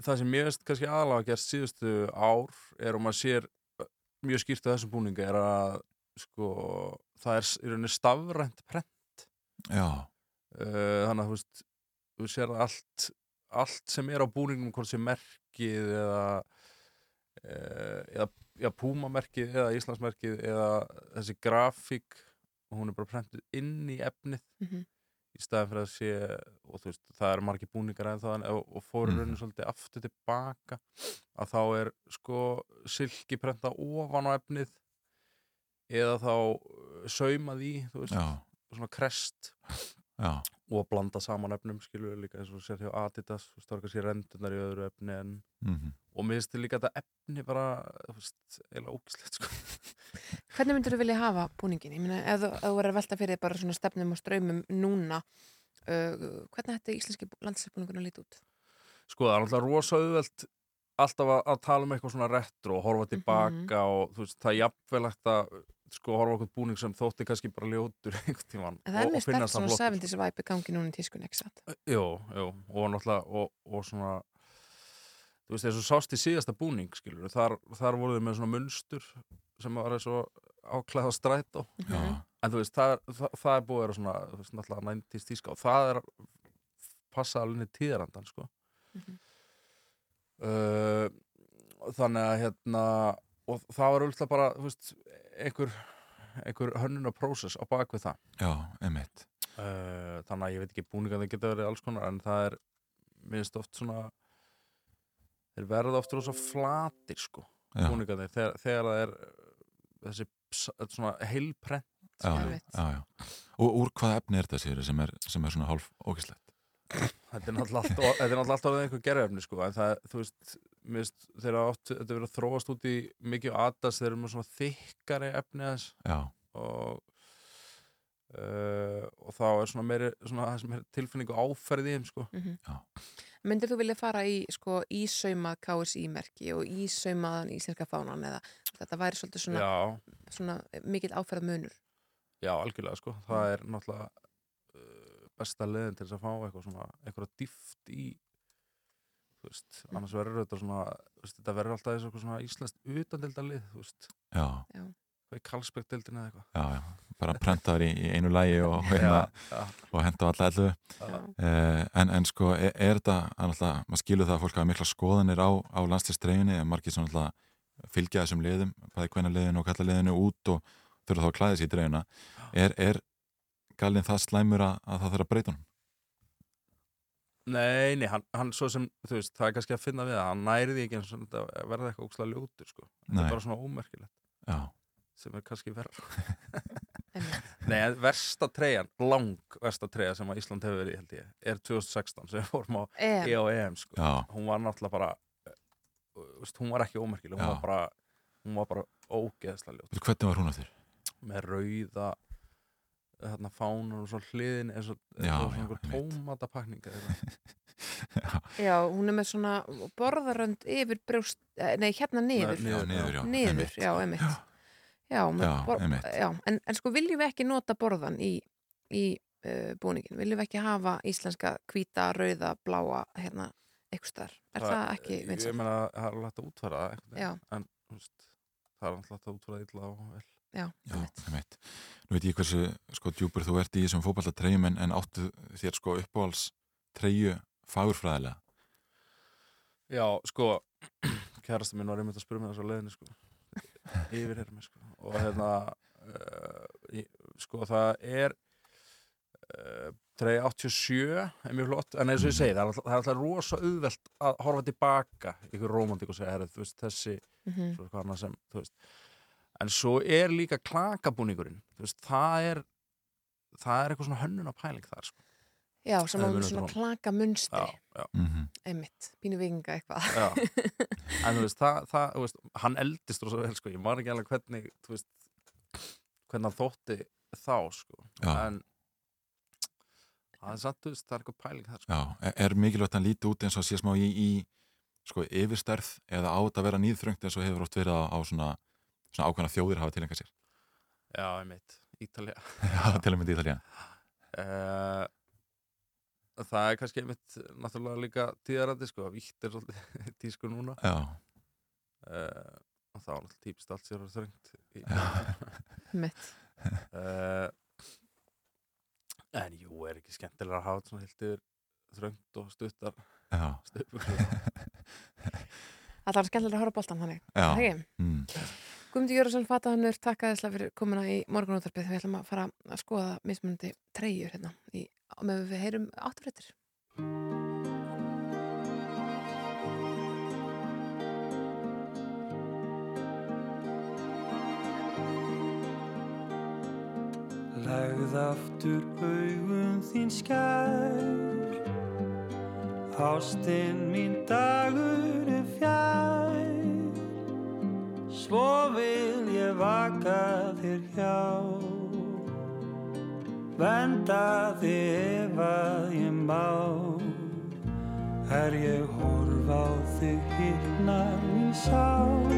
það sem veist kannski aðalega gerst síðustu ár er og maður sér mjög skýrt á þessum búningu er að sko, það er í rauninni stafrænt prent. Já, þannig að þú veist þú sér að allt allt sem er á búningum hvort sem merkið eða uh, eða já, Puma-merkið eða Íslandsmerkið eða þessi grafík og hún er bara prentuð inn í efnið Mhm. í staðin fyrir að sé og þú veist, það eru margir búningar en það og, og fóru Mhm. raunin svolítið aftur tilbaka að þá er sko silki prenta ofan á efnið eða þá saumað í, þú veist, já, svona krest já, og blanda saman efnum skilur líka eins og sér hjá Adidas það er kannski rendunar í öðru efni en, mm og mér finnst líka þetta efni bara, eiginlega ógislegt sko. Hvernig myndir þú vilja hafa búningin? Ég meina, ef þú, ef þú verður að velta fyrir þér bara svona stefnum og ströymum núna, uh, hvernig ætti íslenski landsleifbúningun að líti út? sko það er alltaf rosa auðvelt alltaf að, að tala um eitthvað svona retro og horfa tilbaka og þú veist, það er jafnvelegt að sko horfa okkur búning sem þótti kannski bara ljótur einhvern tímann En það er og, mjög og sterkt svona hann flottur. 70s væpi gangi núna í tískun, ekki satt? Jú, jú, og náttúrulega og, og svona þú veist, og sást í síðasta búning skilur, þar, þar voru þið með svona munstur sem var eins og áklæða strætó já, en þú veist, það, það, það er búið að vera svona þú veist, náttúrulega 90s tíska og það er passa alveg inn í tíðarandan sko Mhm. uh, þannig að hérna og það var auðvitað bara þú veist, einhver, einhver hönnuna prósess á bakvið það. Já, einmitt. Uh, þannig að ég veit ekki búningar það geta verið alls konar en það er minnst oft svona þeir verða oft rosa flatir sko já, búningar þegar, þegar það er uh, þessi svona heilprent. Já, já, Einmitt. já, já. og úr hvaða efni er þetta sér sem er, sem er svona hálf ógislegt þetta er náttúrulega alltaf, er alltaf einhver gerðefni sko en það, þú veist, minnst þegar oft, þetta er verið að þróast út í mikið adas þeir eru með svona þykkari efni aðeins já, og uh, og þá er svona meiri svona það sem er tilfinningu áferð í þeim sko. Myndir þú vilja fara í sko ísaumað KSI-merki og ísaumaðan íslenska fánan eða þetta væri svolítið svona, já, svona mikill áferð munur? já, algjörlega sko. Það er náttúrulega uh, besta leðin til þess að fá eitthvað svona eitthvað dýft í veist, annars verður þetta svona veist, þetta verður alltaf eins og svona íslenskt utandildalið, þú veist, já, hvað er Karlsbergdildin eða eitthvað? Já, já. Bara prentaður í, í einu lægi og, hérna, og henda á alla ellu. Eh, en, en sko, er, er þetta annarlega, maður skilur það að fólk hafa mikla skoðanir á, á landslistreifinni, en margir svona alltaf fylgja þessum liðum, bæði hvenna liðinu og kalla liðinu út og þurfa þá að klæða sér í dreifina. Er, er galinn það slæmur að, að það þurfa að breyta honum? Nei, nei, hann, hann svo sem, þú veist, það er kannski að finna við það, hann næri því ekki eins og þetta verða eitthvað ókslega ljótur, sko. Nei. er bara svona ómerkilegt, Já, sem er kannski verra. Einmitt. Nei, en versta treyjan, lang versta treyja sem að Ísland hefur verið, held ég, er 2016 sem við fórum á EM. E og EM, sko. já, Hún var náttúrulega bara, uh, þú veist, hún var ekki ómerkileg, hún Já. var bara, hún var bara ógeðslega ljót. Veitu, hvernig var hún aftur? Með rauða, þarna fánur og svo hliðin eins og, svona einhver einmitt. tómatapakning eða eitthvað. já, Já, hún er með svona borðarönd yfir brjóst, eh, nei hérna niður. Nei, já, niður, já. Niður, já, einmitt. Já, Já, bor- en, en sko viljum við ekki nota borðan í, í uh, búningin? Viljum við ekki hafa íslenska hvíta, rauða, bláa, hérna, eitthvað starf? Er það, ekki Ég vinsælt? meina, það er alveg hægt að útfæra það einhvern veginn. Já. En, það er alltaf hægt að útfæra það illa og vel. Já, Já, einmitt. einmitt. Nú veit ég hversu sko djúpur þú ert í þessum fótballtatreyjum en, en áttu þér sko uppáhalds treyju fagurfræðilega? Já, sko, kærasta mín var einmitt að spyrja mig þessu á leiðinni, sko. Yfirherra mig, sko. Og hérna, uh, sko, það er uh, treyja 87, er mjög flott, en eins og ég segi, það er alltaf, það er alltaf rosa auðvelt að horfa tilbaka ykkur romantík og segja, herrið, þú veist, þessi, Mhm. svo eitthvað annað sem, þú veist. En svo er líka klakabúningurinn, þú veist, það er, það er eitthvað svona hönnuna pæling þar, sko. Já, sem að svona eftir honum. klaka munstri, Já, já, Mhm. einmitt, pínu vikinga eitthvað. já. En þú veist, það, það, þú veist, hann eldist rosa vel, sko, ég man ekki alveg hvernig, þú veist, hvernig hann þótti þá, sko. Já. En það er samt, þú veist, það er eitthvað pæling þar, sko. Já, er- er mikilvægt að hann líti út eins og sé smá í, í sko, yfirstærð eða á þetta að vera nýðþröngt eins og hefur oft verið á, á svona, svona ákvæmna þjóðir hafa tilengað sér. Já, einmitt, Ítalía. Já, til að mynda Ítalía. Uh, það er kannski einmitt náttúrulega líka tíðarandi sko, vítt er svolítið tísku núna Já, uh, og þá er náttúrulega típist allt sér að þröngt í, Mitt. uh, en jú, er ekki skemmtilega að hafa svona heilt yfir þröngt og stuttar já, stupur Það var skemmtilega að horfa á boltan þannig. Mm. Guðmundur Jörgursson Fatahannur, takk aðeinslega fyrir komuna í morgunúttarpið. Við ætlum að fara að skoða mismunandi treyjur hérna í, með við heyrum átturrættir. Legð aftur augun þín skær Ástinn mín dagur er fjær Svo vil ég vaka þér hjá. Venda þig ef að ég má. Er ég horf á þig hittnar mín sál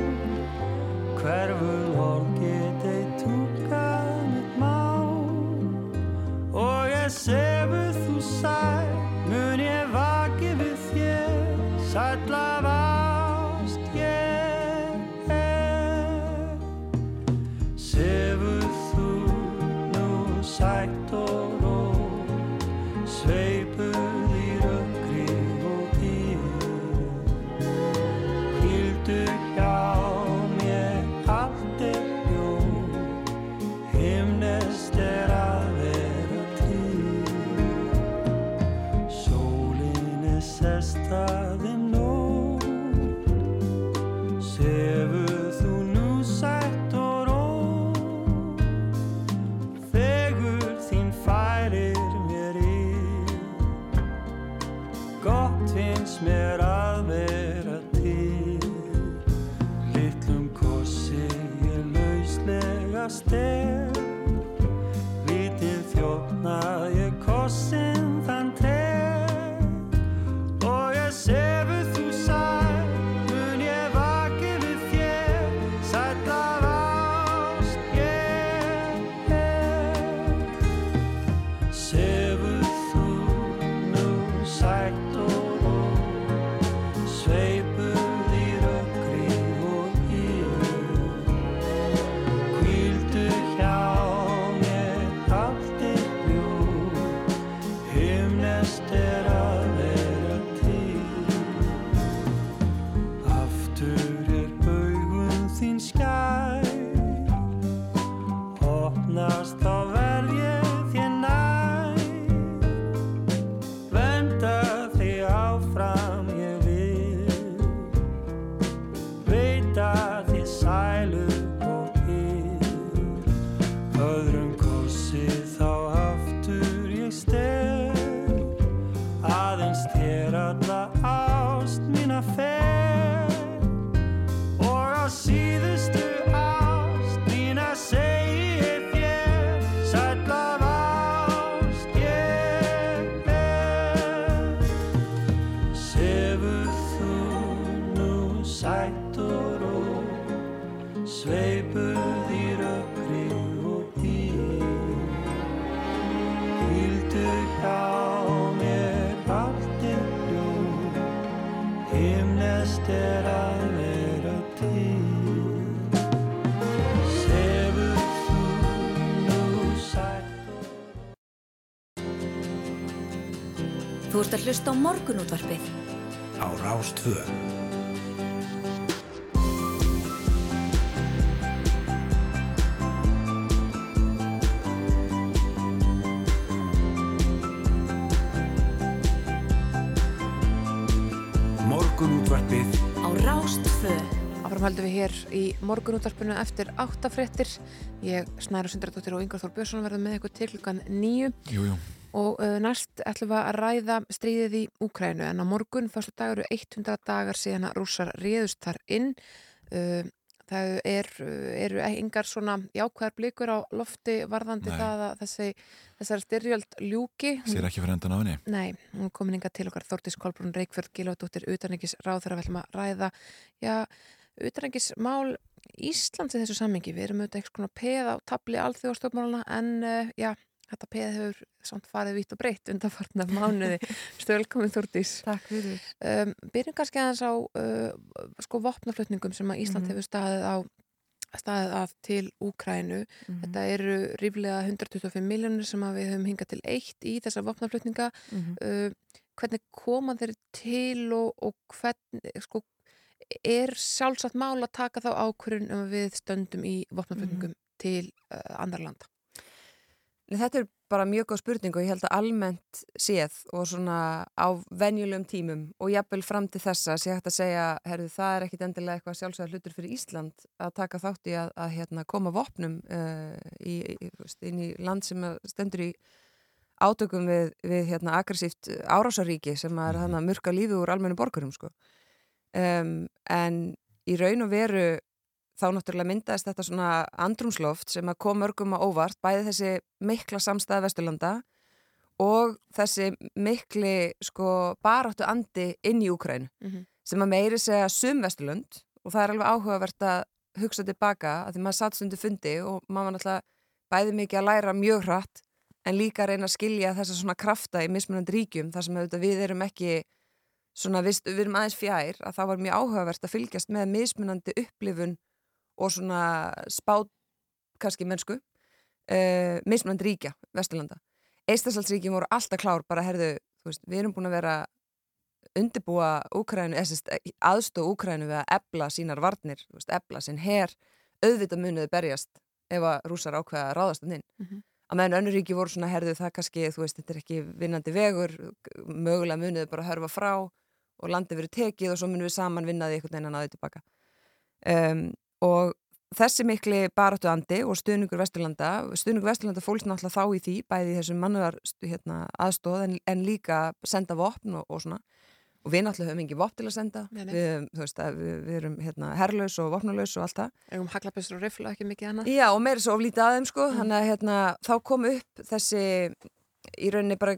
Hverful orð get ei túkað mitt mál? Og ég sefur stay Í rökkri og ír Hvíldu hjá mér allt er ljó Himnest er að vera til Sefur þú nú sætt og Þú ert að hlusta á morgunútvarpið. Á Rástvö. Áfram höldum við hér í morgunúttarpinu eftir áttafréttir. Ég, Snæra Sundardóttir og Yngvar Þór Björnsson verðum með ykkur til klukkan nýju. Jú, jú. Og uh, næst ætlum við að ræða stríðið í Úkrænu en á morgun, fyrstu dag eru 100 dagar síðan að rússar réðust þar inn. Uh, það er, eru engar svona jákvæðar blikur á lofti varðandi Nei. það að þessi, þessari styrjöld ljúki. Sér ekki fyrir endan á henni Nei, hún er komin inga til okkar Þórtís Kolbrún Reykjörð Gilvardóttir utanengis ráð þegar við ætlum að ræða já, utanengis mál Íslands í þessu sammingi. Við erum auðvitað eitthvað peð á tabli alþjóðastofmáluna en uh, já, þetta peð hefur samt farið vitt og breytt undanfarnar mánuði. Stölkomin Þórtís. Takk fyrir. Um, byrjum kannski aðeins á uh, sko vopnaflutningum sem að Ísland Mhm. hefur staðið á staðið að til Úkrænu. Mhm. Þetta eru ríflega 125 miljónir sem við höfum hingað til eitt í þessa vopnaflutninga. Mhm. Uh, hvernig koma þeir til og, og hvernig, sko, er sjálfsagt mál að taka þá ákvörun um við stöndum í vopnaflutningum til uh, andar landa? Nei, Þetta er bara mjög góð spurning og ég held að almennt séð og svona á venjulegum tímum og jafnvel fram til þessa sé hægt að segja, herðu, það er ekkit endilega eitthvað sjálfsögða hlutur fyrir Ísland að taka þátt í að, að hérna, koma vopnum uh, í, í, inn í land sem stendur í átökum við, við hérna, aggressíft árásaríki sem er þannig að murka lífi úr almennu borgurum sko. Um, en í raun og veru þá náttúrulega myndaðist þetta svona andrumsloft sem að kom mörgum á óvart, bæði þessi mikla samstæða Vesturlanda og þessi mikli sko baráttu andi inn í Úkrænu Mhm. sem að meiri segja sum Vesturlund og það er alveg áhugavert að hugsa tilbaka að því maður satt stundu fundi og maður náttúrulega bæði mikið að læra mjög hratt en líka að reyna að skilja þessa svona krafta í mismunandi ríkjum þar sem við erum ekki svona, við, við erum aðeins fjær að það var mjög áhugavert að fylgjast með mismunandi upplifun og svona spát kannski mennsku uh, mismunandi ríkja, Vesturlanda. Eistasaldsríkjum voru alltaf klár bara herðu, þú veist, við erum búin að vera undirbúa Úkrænu aðstóð Úkrænu við að ebla sínar varnir, veist, ebla sinn her. Auðvitað muniði berjast ef að rússar ákveða að ráðast hann inn Mhm. að meðan önnur ríki voru svona herðu það kannski, þú veist, þetta er ekki vinnandi vegur mögulega muniði bara að hörfa frá og landi verið tekið og svo munum við saman vinnaði einhvern veginn að náði tilbaka um, og þessi mikli baráttu andi og stuðningur Vesturlanda stuðningur Vesturlanda fólst náttúrulega þá í því bæði þessum mannuðar hérna, aðstóð en, en líka senda vopn og, og svona. Og við náttúrulega höfum ekki vopn til að senda. Nei, nei. við, veist, að við, við erum hérna, herlaus og vopnalaus og allt það. Eigum haglabessur og rifla ekki mikið annað? Já, og meira svo oflítið aðeim sko, þannig að hérna, þá kom upp þessi í rauninni bara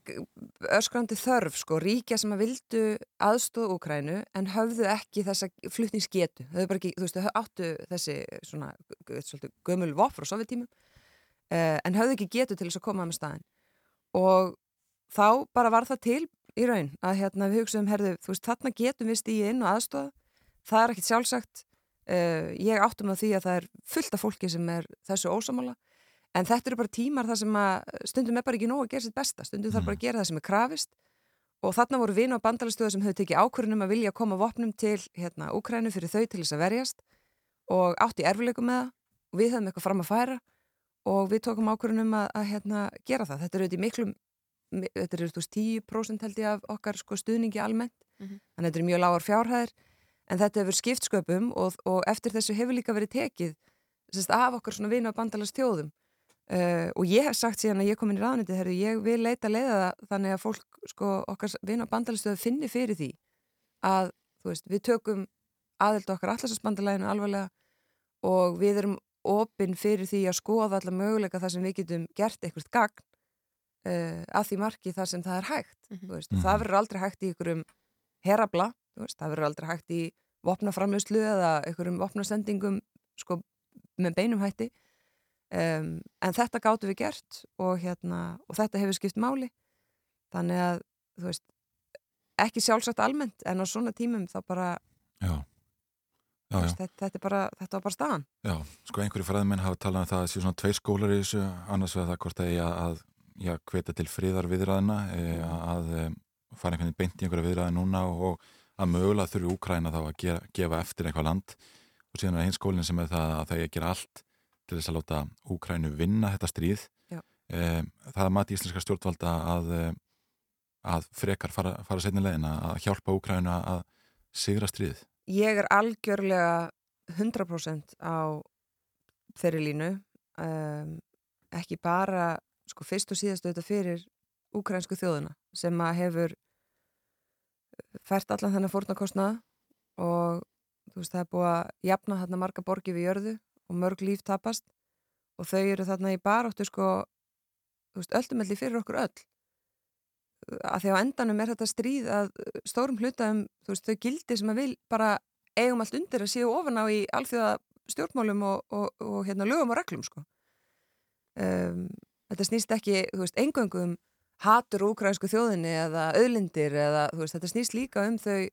öskrandi þörf sko, ríkja sem að vildu aðstóð Úkrænu en höfðu ekki þessa flutningsgetu, höfðu bara ekki, þú veist, þau áttu þessi svona, svolítið gömul vopn frá sovjetímum uh, en höfðu ekki getu til þess að koma með staðin og þá bara var það til í raun að hérna við hugsaðum, herðu, þú veist, þarna getum við stíð inn og aðstóð, það er ekkit sjálfsagt uh, ég áttum að því að það er fullt af fólki sem er þessu ósamála en þetta eru bara tímar þar sem að stundum er bara ekki nóg að gera sitt besta, stundum þarf bara að gera það sem er krafist. Og þarna voru vina og bandalistöðu sem höfðu tekið ákvörunum að vilja koma vopnum til hérna Úkrænu fyrir þau til þess að verjast og átti erfileikum með það. Og við höfum eitthvað fram að færa og við tókum ákvörunum að, að hérna, gera það. Þetta eru auðvitað í miklum, mi- þetta eru þú veist 10% held ég af okkar sko, stuðningi almennt, Mhm. þannig að þetta eru mjög lágar fjárhæðir. En þetta hefur skipt sköpum og, og eftir þessu hefur líka verið tekið sérst, af okkar svona vina og bandalast þjóðum uh, og ég hef sagt síðan að ég kom inn í ráðniti, herru, ég vil leita leiða það þannig að fólk, sko, okkar vina og bandalast þjóðu finni fyrir því að, þú veist, við tökum aðeld okkar allarsasbandalæginu alvarlega og við erum opinn fyrir því að skoða alla möguleika þar sem við getum gert eitthvað gagn uh, að því marki þar sem það er hægt mm -hmm. það verður aldrei hægt í einhverjum herabla, þú veist, það verður aldrei hægt í vopnaframlöslu eða einhverjum vopnasendingum sko, með beinum hætti um, en þetta gáttu við gert og, hérna, og þetta hefur skipt máli. Þannig að veist, ekki sjálfsagt almennt en á svona tímum þá bara Já, já, veist, þetta, þetta, bara, þetta var bara staðan. Já, sko einhverju fræðmenn hafa talað um það að séu svona tveir skólar í þessu, annars vegar það hvort að ég að já, hveta til friðar viðræðina e, að e, fara einhvern veginn beint í einhverja viðræði núna og að mögulega þurfi Úkræna þá að gera, gefa eftir eitthvað land. Og síðan er hins skólinn sem er það að það er að gera allt til þess að láta Úkrænu vinna þetta stríð. E, það mati íslenska stjórnvalda að, e, að frekar fara, fara setni leiðina að hjálpa Úkrænu að sigra stríð. Ég er algjörlega 100% á þeirri línu. Um, ekki bara sko fyrst og síðast auðvitað fyrir úkrænsku þjóðuna sem að hefur fært allan þennan fórnarkostnað og þú veist það er búið að jafna þarna marga borgi við jörðu og mörg líf tapast. Og þau eru þarna í baróttu sko þú veist öllumelli fyrir okkur öll. Að því á endanum er þetta stríð að stórum hluta um þú veist þau gildi sem að vil bara eigum allt undir að séu ofan á í alþjóða stjórnmálum og, og, og hérna lögum og reglum sko. Um, þetta snýst ekki, þú veist, engöngum hatur úkrænsku þjóðinni eða auðlindir eða þú veist, þetta snýst líka um þau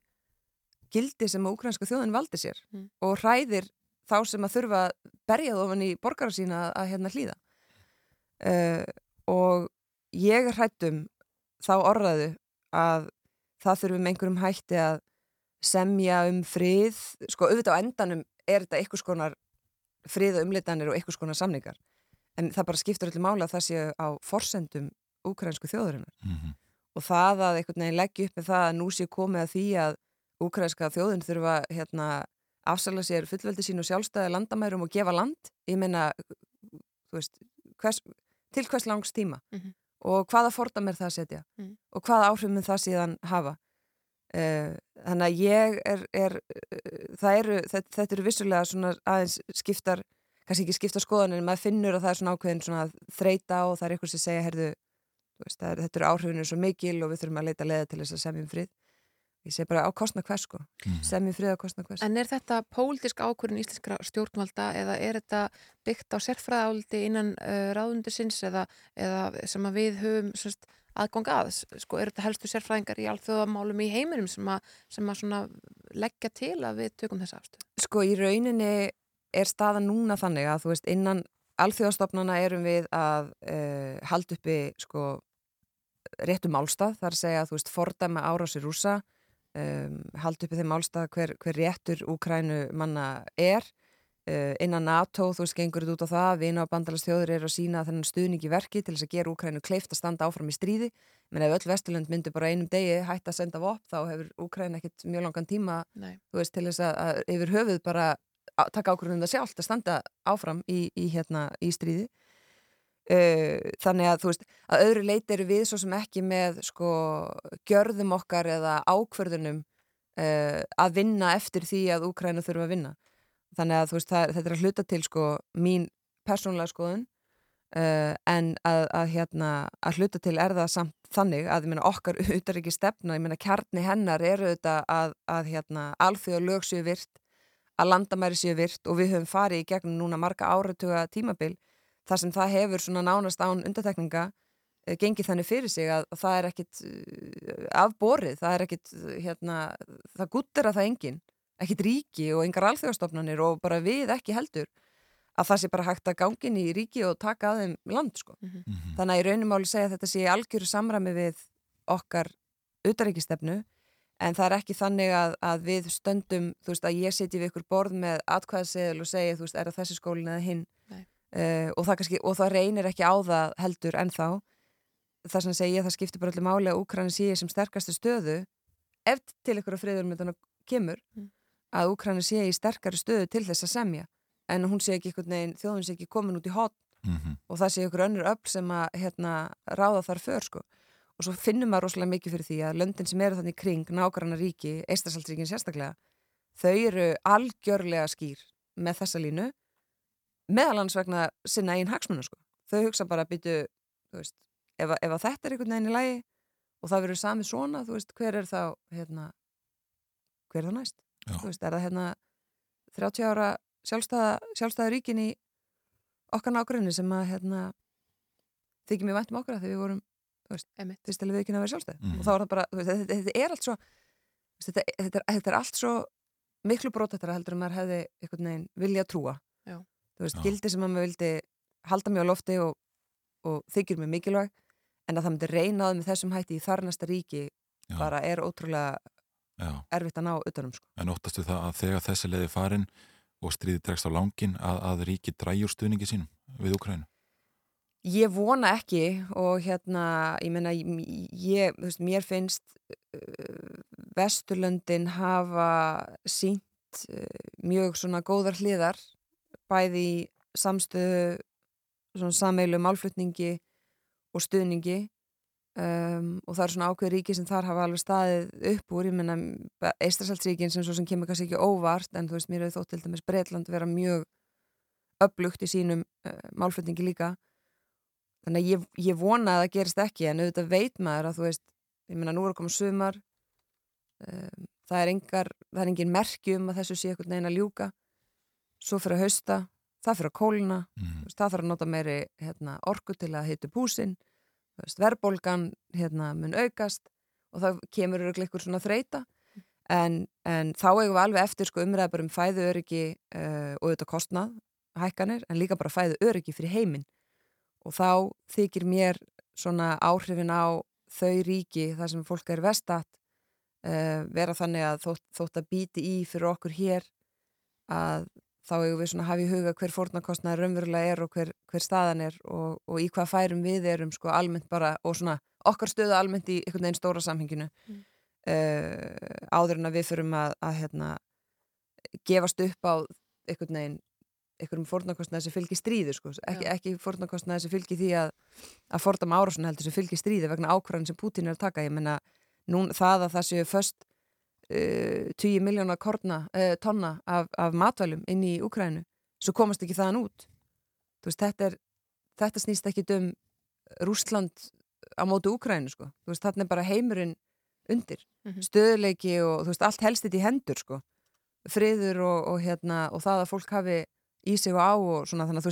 gildi sem úkrænsku þjóðin valdi sér Mm. og hræðir þá sem að þurfa að berja það ofan í borgara sína að, að hérna hlýða. Uh, og ég hrættum þá orðaðu að það þurfum einhverjum hætti að semja um frið. Sko auðvitað á endanum er þetta einhvers konar friða umlitanir og einhvers konar samningar. En það bara skiptur öllu mála að það séu á forsendum úkrænsku þjóðurinnar Mhm. og það að einhvern veginn leggja upp með það að nú sé komið að því að úkrænska þjóðin þurfa hérna afsala sér fullveldi sín og sjálfstæði landamærum og gefa land? Ég meina veist, hvers, til hvers langs tíma? Mhm. og hvaða fordam er það að setja? Mhm. og hvaða áhrif mun það síðan hafa? Uh, þannig að ég er, er uh, það eru, þetta, þetta eru vissulega svona aðeins skiptar kannski ekki skipta skoðanir, en maður finnur að það er svona ákveðin svona þreita og það er eitthvað sem segja herðu, veist, er, þetta eru áhrifinu svo mikil og við þurfum að leita leiða til þess að semjum frið ég segi bara á kostna hvers sko. Semjum frið á kostna hvers. En er þetta pólitísk ákvörðin íslenskra stjórnvalda eða er þetta byggt á sérfræðáldi innan uh, ráðundusins eða, eða sem að við höfum sérst, aðgang að? Sko, er þetta helstu sérfræðingar í alþjóðamálum í heiminum sem að, sem að svona leggja til að við tökum þessa afstöð? Sko í rauninni er staðan núna þannig að þú veist innan alþjóðastofnana erum við að uh, halda uppi sko réttu málstað, þar að segja að þú veist fordæma árásir rúsa um, halda uppi þeim málstað hver, hver réttur Úkrænu manna er. Uh, innan NATO, þú veist, gengur þetta út á það vina og bandalastjóður eru að sína þennan stuðning í verki til þess að gera Úkrænu kleift að standa áfram í stríði, menn ef öll Vesturlund myndu bara einum degi hægt að senda vopn þá hefur Úkrænu ekkit mjög langan tíma veist, til þess að, að yfir höfuð bara taka ákvörðum það sjálft að standa áfram í, í, hérna, í stríði þannig að þú veist að öðru leiti eru við svo sem ekki með sko gjörðum okkar eða ákvörðunum uh, að vinna eftir því að Úkræna þurfa að vinna. Þannig að þú veist það, þetta er að hluta til sko mín persónlega skoðun uh, en að, að hérna að hluta til er það samt þannig að ég meina okkar utarriki stefna, ég meina kjarni hennar eru þetta að, að hérna alþjóða lög séu virt að landamæri séu virt og við höfum farið í gegnum núna marga áratuga tímabil þar sem það hefur svona nánast án undatekninga uh, gengið þannig fyrir sig að, að það er ekkit uh, afborið, það er ekkit uh, hérna, það guttir að það engin ekkit ríki og engar alþjóðastofnanir og bara við ekki heldur að það sé bara hægt að gangin í ríki og taka að þeim land sko. Þannig að í raunumáli segja að þetta sé í algjöru samræmi við okkar utaríkistefnu en það er ekki þannig að, að við stöndum, þú veist, að ég setji við ykkur borð með atkvæðaseðil og segja, þú veist, er það þessi skólin eða hinn uh, og, það kannski, og það reynir ekki á það heldur ennþá þess að segja ég það skiptir bara allir máli að Úkræni sé sem sterkastu stöðu ef til ykkur að friður með þannig kemur að Úkræni sé í sterkari stöðu til þess að semja en hún sé ekki einhvern veginn, þjóðun sé ekki komin út í hot Mhm. og það sé ykkur önnur öll sem að hérna, ráða þar för sko. og svo finnum maður rosalega mikið fyrir því að löndin sem eru þannig kring nágranna ríki, Eistarsaldsríkin sérstaklega þau eru algjörlega skýr með þessa línu meðalans vegna sinna einn hagsmunum sko. þau hugsa bara að byttu veist, ef, að- ef að þetta er einhvern veginn í lagi og það verður samið svona þú veist, hver er þá hérna, hver er það næst Þú veist, er það hérna 30 ára sjálfstæða, sjálfstæða ríkin í okkar nágrunni sem að hérna, þykir mér vænt um okkar að þegar við vorum þú veist, fyrst að við ekki að vera sjálfstæð Mhm. og þá er það bara, þú veist, þetta, þetta er allt svo þú þetta, þetta, er, þetta er allt svo miklu brotattara heldur en maður hefði einhvern veginn vilja trúa Já. Þú veist, gildi sem að maður vildi halda mjög á lofti og, og þykir mér mikilvæg en að það myndi reyna á það með þessum hætti í þarnasta ríki Já. bara er ótrúlega Já. erfitt að ná utanum sko. En óttastu það að þegar þessi leiði farin og stríði dregst á langin að, að ríki dræjur stuðningi sínum við Ukrænu? Ég vona ekki og hérna, ég meina, ég, þú veist, mér finnst Vesturlöndin hafa sínt uh, mjög svona góðar hliðar bæði í samstöðu sameilu málflutningi og stuðningi um, og það er svona ákveð ríki sem þar hafa alveg staðið upp úr, ég menna Eistrasaltsríkin sem svo sem kemur kannski ekki óvart en þú veist, mér hefur þótt til dæmis Breitland vera mjög upplugt í sínum uh, málflutningi líka. Þannig að ég, ég vona að það gerist ekki en auðvitað veit maður að þú veist ég menna nú er að koma sumar um, það er engar það er engin merkjum að þessu sé eitthvað neina ljúka svo fyrir að hausta það fyrir að kóluna mm. það fyrir að nota meiri hérna, orku til að hitta búsin verðbólgan hérna, mun aukast og það kemur ykkur svona þreita en, en þá eigum við alveg eftir sko, umræða bara um fæðu öryggi uh, og auðvitað kostnað hækkanir en líka bara fæðu öryggi fyrir heiminn og þá þykir mér svona áhrifin á þau ríki þar sem fólk er vestat uh, vera þannig að þótt, þótt að býti í fyrir okkur hér að þá hefur við svona hafið í huga hver fórnarkostnaður raunverulega er og hver, hver staðan er og, og í hvað færum við erum sko almennt bara og svona okkar stöðu almennt í einhvern veginn stóra samhenginu mm. uh, áður en að við fyrum að, að hérna, gefast upp á einhvern veginn einhverjum fórnarkostnaði sem fylgir stríðu sko. ekki, ekki fórnarkostnaði sem fylgir því að að árásun heldur sem fylgir stríðu vegna ákvarðan sem Putin er að taka ég menna nú það að það séu först 10 miljónar uh, tonna af, af matvælum inn í Ukrænu svo komast ekki þaðan út veist, þetta, er, þetta snýst ekki um Rúsland á mótu Ukrænu sko. veist, þarna er bara heimurinn undir mm -hmm. stöðuleiki og veist, allt helst þetta í hendur sko. friður og, og, hérna, og það að fólk hafi í sig og á og svona þannig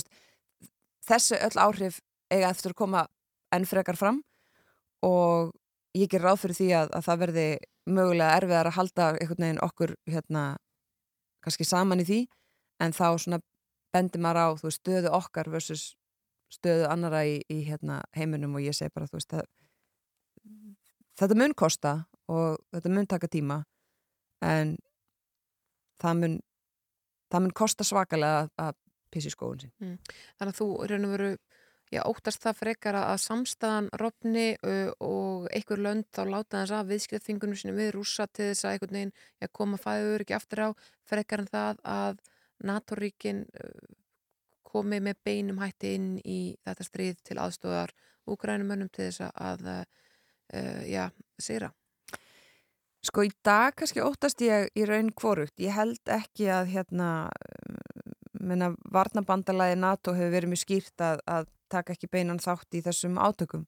þessu öll áhrif eiga eftir að koma enn frekar fram og ég ger ráð fyrir því að, að það verði mögulega erfiðar að halda einhvern veginn okkur hérna kannski saman í því en þá svona bendir maður á veist, stöðu okkar versus stöðu annara í, í hérna, heiminum og ég segi bara veist, að, þetta mun kosta og þetta mun taka tíma en það mun það mun kosta svakalega að pissi skóun sín. Mm. Þannig að þú raun og veru Já, óttast það frekar að samstæðan rofni uh, og einhver lönd þá láta þess að viðskiptingunum sinni við rúsa til þess að einhvern veginn ja, koma fæður ekki aftur á frekar en það að NATO-ríkin uh, komi með beinum hætti inn í þetta stríð til aðstofar úgrænumönnum til þess að uh, já, sýra. Sko í dag kannski óttast ég í raun kvorugt. Ég held ekki að hérna menna varnabandalagi NATO hefur verið mjög skýrt að, að taka ekki beinan þátt í þessum átökum.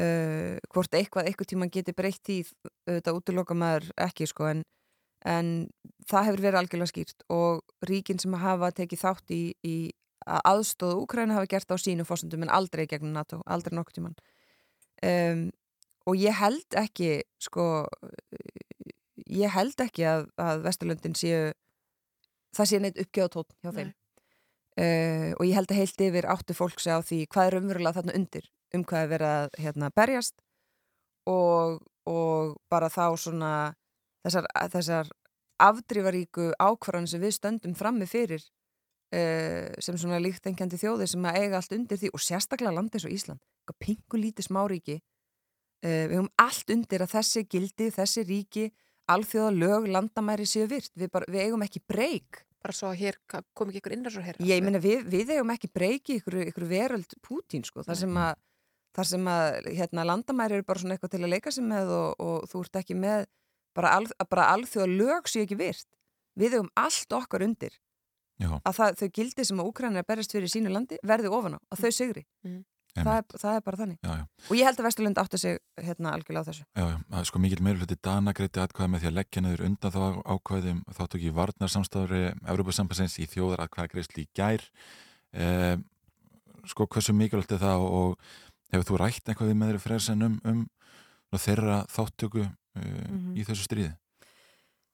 Uh, hvort eitthvað eitthvað tíma geti breytt í þetta útloka maður ekki sko en, en það hefur verið algjörlega skýrt og ríkin sem hafa tekið þátt í, í að aðstóðu Úkræna hafa gert á sínu fórsöndum en aldrei gegnum NATO, aldrei nokkur tíman um, og ég held ekki sko ég held ekki að, að Vesturlöndin séu það sé neitt uppgjáðtótt hjá þeim Uh, og ég held að heilt yfir áttu fólk segja á því hvað er umverulega þarna undir um hvað er verið að hérna, berjast og, og bara þá svona þessar, þessar afdrífaríku ákvarðan sem við stöndum frammi fyrir uh, sem svona líkt engjandi þjóðir sem að eiga allt undir því og sérstaklega landis og Ísland pingu lítið smáríki. Uh, við höfum allt undir að þessi gildi, þessi ríki alþjóða lög, landamæri séu virt. Við, bara, við eigum ekki breyk bara svo að hér kom ekki ykkur innræðs og herra ég meina við, við eigum ekki breyki ykkur, ykkur veröld Pútín sko. Þar sem að, þar sem að hérna, landamæri eru bara svona eitthvað til að leika sig með og, og þú ert ekki með bara, al, bara alþjóða lög séu ekki virt. Við eigum allt okkar undir. Já. að það, þau gildi sem að Úkræna er berist fyrir sínu landi verði ofan á, að þau sigri. Mm það er, það er bara þannig já, já. og ég held að Vesturlund átti sig hérna algjörlega á þessu Já, já, það er sko mikil meður hluti Dana greiti aðkvæði með því að leggja neður undan þá ákvæðum þá tók ég varnarsamstafri Európa-sambassins í þjóðar aðkvæði greisli í gær eh, sko hversu mikilvægt er það og hefur þú rætt eitthvað við með þeirri frelsen um, um þeirra þáttöku eh, mm -hmm. í þessu stríði?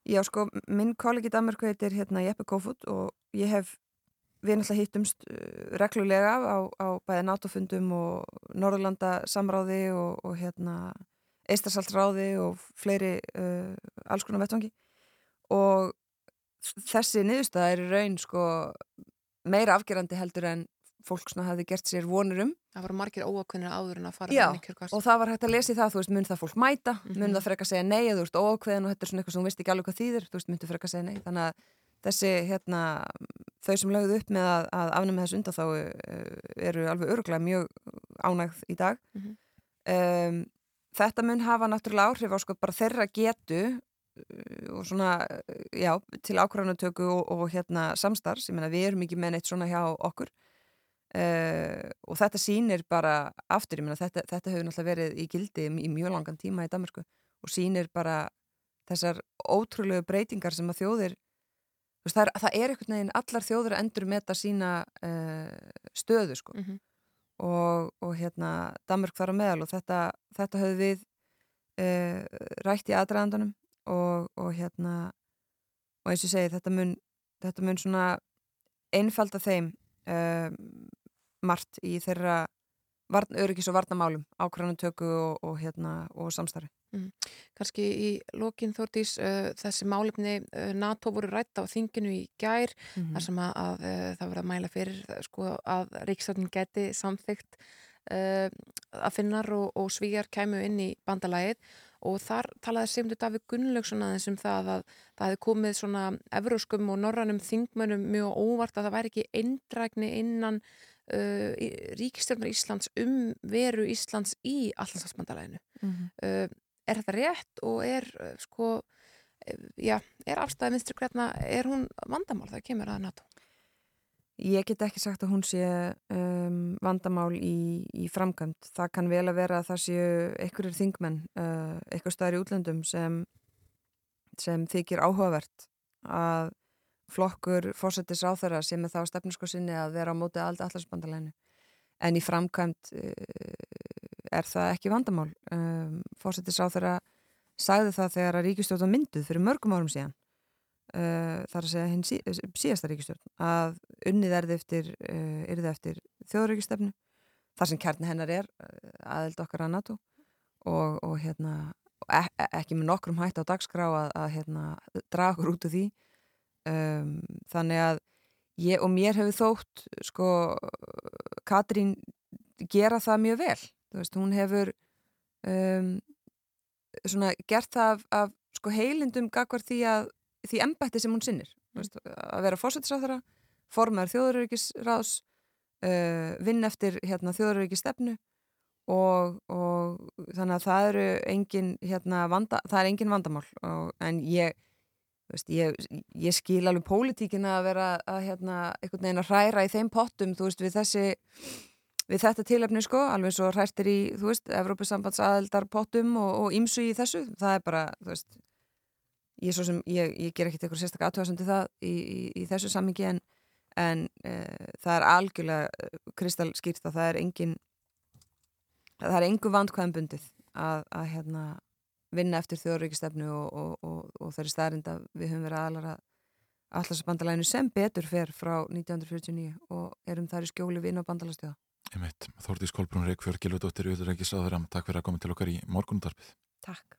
Já, sko, minn kollegi Danmark heitir hérna Jeppe Kofut og ég hef við náttúrulega hittumst uh, reglulega á, á bæði NATO-fundum og Norðurlanda samráði og, og hérna Eistarsaltráði og fleiri uh, alls konar vettvangi. Og þessi niðurstaða er í raun sko meira afgerandi heldur en fólk svona hefði gert sér vonur um. Það voru margir óákveðinir áður en að fara Já, og það var hægt að lesa í það, þú veist, mun það fólk mæta? Mm -hmm. mun Mhm. það freka að segja nei þú veist óákveðin og þetta er svona eitthvað sem þú veist ekki alveg hvað þýðir? Þú veist, myndu freka að segja nei, þannig að þessi hérna, þau sem lögðu upp með að, að afnum þessu undan þá eru alveg öruglega mjög ánægð í dag. Mhm. um, þetta mun hafa náttúrulega áhrif á sko bara þeirra getu uh, og svona, uh, já, til ákvæðanatöku og, og hérna samstarfs, ég menna við erum ekki með neitt svona hjá okkur. Uh, og þetta sýnir bara aftur, ég menna þetta, þetta hefur náttúrulega verið í gildi í mjög langan tíma í Danmarku og sýnir bara þessar ótrúlegu breytingar sem að þjóðir veist, það, er, það er einhvern veginn allar þjóður að endur meta sína uh, stöðu sko mm -hmm. og, og hérna Danmark þar á meðal og þetta, þetta höfðu við uh, rætt í aðdraðandunum og, og hérna og eins og segi þetta mun, þetta mun svona einfalda þeim uh, margt í þeirra öryggis og varnamálum ákvæðanutöku og, og, hérna, og samstarfi Mm. Kanski í lokin þórtís uh, þessi málefni uh, NATO voru rætt á þinginu í gær mm -hmm. þar sem að, að uh, það voru að mæla fyrir sko, að Ríksvöldin geti samþygt að finnar og, og svíjar kæmu inn í bandalægið og þar talaði Sigmundur Davík Gunnlaugsson aðeins um það að það hefði komið svona evróskum og norrannum þingmönum mjög óvart að það væri ekki eindrækni innan uh, ríkistjórnar Íslands um veru Íslands í allansafsbandalæginu mm -hmm. uh, er þetta rétt og er uh, sko, já, er afstæðið minnstri hverna, er hún vandamál það kemur að NATO? Ég get ekki sagt að hún sé um, vandamál í, í framkvæmt. Það kann vel að vera að það séu einhverjir þingmenn, uh, einhver staðar í útlöndum sem, sem þykir áhugavert að flokkur fórsetis ráþara sem er þá stefnisko sinni að vera á mótið aldrei allarsbandalænu. En í framkvæmt uh, er það ekki vandamál. Um, Fórsetis á þeirra sagði það þegar að ríkistjórn mynduð fyrir mörgum árum síðan uh, þar að segja hinn sí, síðasta ríkistjórn að unnið erði eftir, erði eftir þjóðuríkistefnu þar sem kærni hennar er aðeld okkar að NATO og, og hérna, e e ekki með nokkrum hætt á dagskrá að, að hérna, draga okkur út úr því um, þannig að ég og mér hefur þótt sko Katrín gera það mjög vel veist, hún hefur um, svona gert það af, af sko heilindum gagvar því að því embætti sem hún sinnir mm. veist, að vera fórsættisáþara formar þjóðuröykisráðs uh, vinn eftir hérna, þjóðuröykistefnu og, og þannig að það eru engin, hérna, vanda, það er engin vandamál og, en ég, veist, ég ég skil alveg pólitíkina að vera að hérna, einhvern veginn að hræra í þeim pottum þú veist við þessi við þetta tilefni sko, alveg svo hrættir í, þú veist, Evrópusambands aðeldarpottum og ímsu í þessu, það er bara, þú veist, ég, sem, ég, ég ger ekkert eitthvað sérstaklega aðtöðasandi það í, í, í þessu sammingi en, en e, það er algjörlega kristalskýrt að það er engin, það er engu vandkvæðan bundið að, að hérna, vinna eftir þjóðríkistefnu og, og, og, og þeirri staðrind að við höfum verið aðlara allarsbandalæginu sem betur fer frá 1949 og erum þar í skjóli vinn og bandalastjóða. Þórtís Kolbrún Reykjörg, Gilvardóttir, Uðurækis Ráðuram, takk fyrir að koma til okkar í morgundarpið. Takk.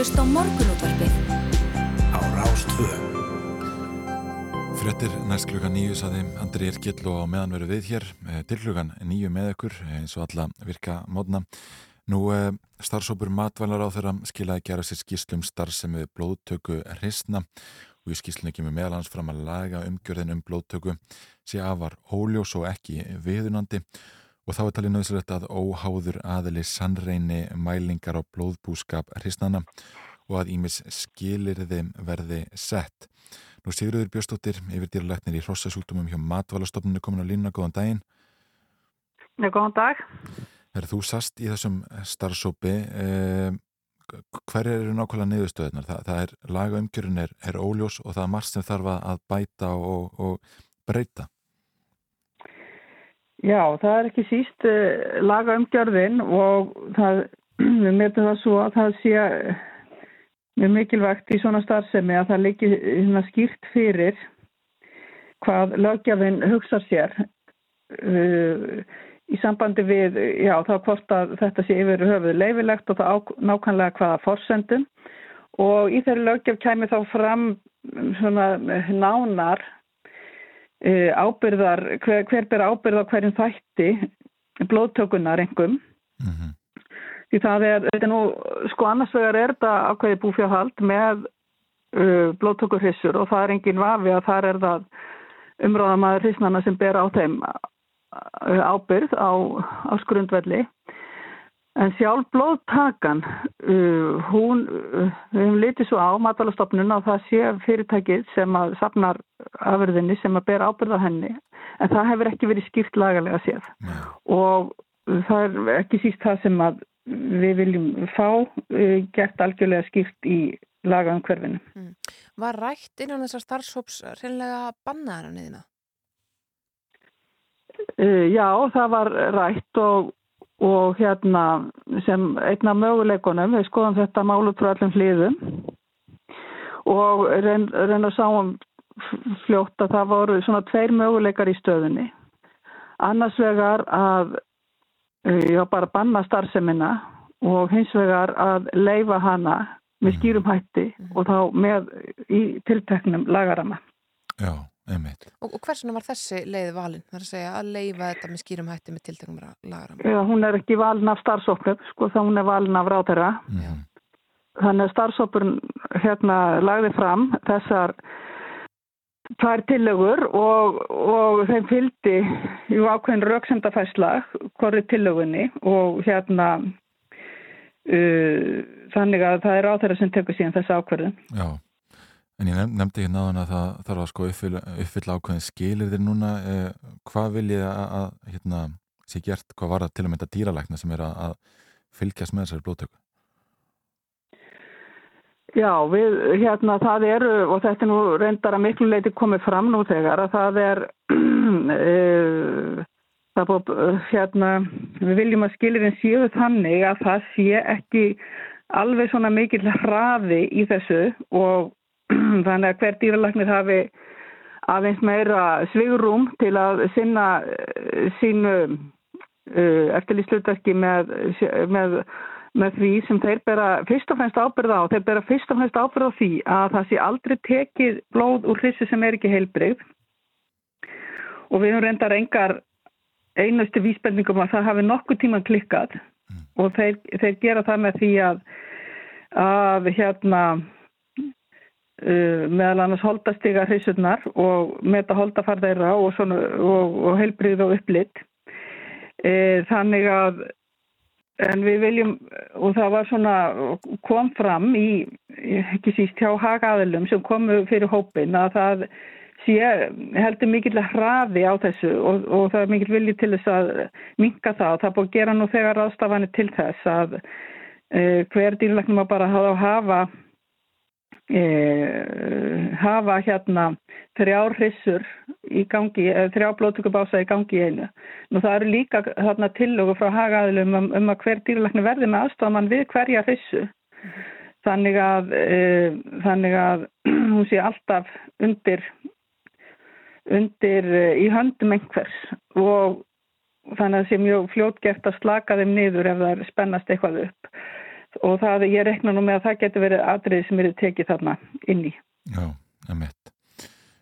Hlusta á morgunútvarpið. Á Rástvö. Frettir næst klukkan nýju saði Andri Irkill og meðan veru við hér eh, til klukkan nýju með ykkur eh, eins og alla virka módna. Nú eh, starfsópur matvælar á þeirra skilaði gera sér skýslum starfsemi við blóðtöku hrisna og í skýslunni kemur meðalans fram að laga umgjörðin um blóðtöku sé afar óljós og ekki viðunandi og þá er talið nöðsilegt að óháður aðili sannreini mælingar á blóðbúskap hrisnana og að ímis skilir þeim verði sett. Nú Sigurður Björnstóttir, yfir dýralæknir í hrossasúktumum hjá Matvalastofnunu komin á línuna, góðan daginn. Já, góðan dag. Er þú sast í þessum starfsópi, eh, hver eru nákvæmlega niðurstöðunar? Það, það er, lagaumgjörun er, er óljós og það er margt sem þarf að bæta og, og breyta. Já, það er ekki síst uh, lagaumgjörðin og það, við meðtum það svo að það sé mjög mikilvægt í svona starfsemi að það liggi hérna skýrt fyrir hvað lögjafinn hugsa sér uh, í sambandi við, já þá hvort að þetta sé yfir höfuð leifilegt og það á, nákvæmlega hvaða forsendum. Og í þeirri lögjaf kæmi þá fram svona nánar ábyrðar, hver, hver ber ábyrð á hverjum þætti blóðtökunar engum mm -hmm. Því það er, þetta er nú, sko annars vegar er þetta ákveði búfjáhald með uh, blóttökurhissur og það er engin vafi að það er það umráðamaður hissnana sem ber á þeim uh, ábyrð á, á skrundvelli. En sjálf blóðtakan, uh, hún, uh, við hefum litið svo á matalastofnun að það sé fyrirtækið sem að sapnar afurðinni sem að ber ábyrð á henni. En það hefur ekki verið skýrt lagalega séð. Nei. Og það er ekki síst það sem að við viljum fá uh, gert algjörlega skýrt í lagaumhverfinu. Mm. Var rætt innan þessar starfsóps reynlega bannaðara niðina? Uh, já, það var rætt og, og hérna sem einna möguleikunum, við skoðum þetta málu frá allum hliðum og reyn, reyn að sáum fljótt að það voru svona tveir möguleikar í stöðunni. Annars vegar að Eh, já bara banna starfseminna og hins vegar að leifa hana með mhm. skýrum hætti mm. og þá með í tilteknum lagarama. Já. Og, og hversuna var þessi leið valin? Það er að segja að leifa þetta með skýrum hætti með tilteknum lagarama. Já, hún er ekki valin af starfsóknum, sko þá hún er valin af ráðherra. Mm. Þannig að starfsóknum hérna lagði fram þessar tvær tillögur og, og þeim fylgdi í ákveðin rauksendafæsla hverju tillögunni og hérna uh, þannig að það er á þeirra sem tekur síðan þessu ákverðin. Já, en ég nefndi hérna að það þarf að sko uppfylla, uppfylla ákveðin skilir þér núna. Eh, hvað vil ég að, að hérna, sé gert, hvað var það til að mynda dýralækna sem er að, að fylgjast með þessari blóttöku? Já, við, hérna, það eru, og þetta er nú reyndar að miklu leiti komið fram nú þegar, að það er, e, það búið, hérna, við viljum að skilirinn séu þannig að það sé ekki alveg svona mikil hraði í þessu og þannig að hver dýralagnir hafi aðeins meira svigurum til að sinna e, sínu e, eftirlýstlutverki með, með með því sem þeir bera fyrst og fremst ábyrða á. Þeir bera fyrst og fremst ábyrða á því að það sé aldrei tekið blóð úr hrissu sem er ekki heilbreyð og við höfum reyndar engar einustu vísbendingum að það hafi nokkuð tíma klikkað mm. og þeir, þeir gera það með því að, að hérna uh, meðal annars holdastiga hrissurnar og meta holdafarðeira og, og, og heilbreyð og upplitt. E, þannig að En við viljum, og það var svona, kom fram í, ekki síst hjá hagaðilum sem komu fyrir hópin að það sé heldur mikill hraði á þessu og, og það er mikill vilji til þess að minka það það búið að gera nú þegar ráðstafanir til þess að e, hver dýrleiknum að bara hafa e, hafa hérna þrjár hrissur í gangi, þrjá blóttökubása í gangi í einu. Nú það eru líka þarna tillögu frá hagaðilum um, um að hver dýrleikni verði með aðstofamann við hverja hrissu. Þannig að, e, þannig að hún sé alltaf undir, undir e, í höndum einhvers og þannig að það sé mjög fljótgeft að slaka þeim niður ef það er spennast eitthvað upp. Og það, ég rekna nú með að það getur verið atriði sem eru tekið þarna inn í. Já, emitt.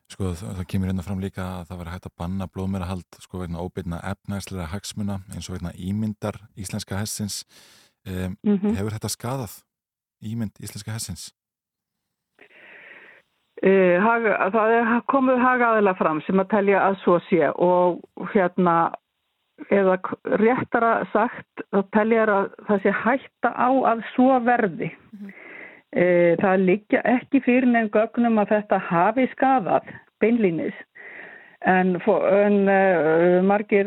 Sko það, það kemur hérna fram líka að það var hægt að banna blóðmærahald sko vegna óbyrna efnæslega hagsmuna eins og vegna ímyndar íslenska hessins. Um, mm -hmm. Hefur þetta skadað ímynd íslenska hessins? Uh, haga, það er komið hagaðilega fram sem að telja að svo sé og hérna eða réttara sagt þá teljar að það sé hætta á að svo verði. Mm -hmm. e, það liggja ekki fyrir nefn gögnum að þetta hafi skadað beinlýnis en, en uh, margir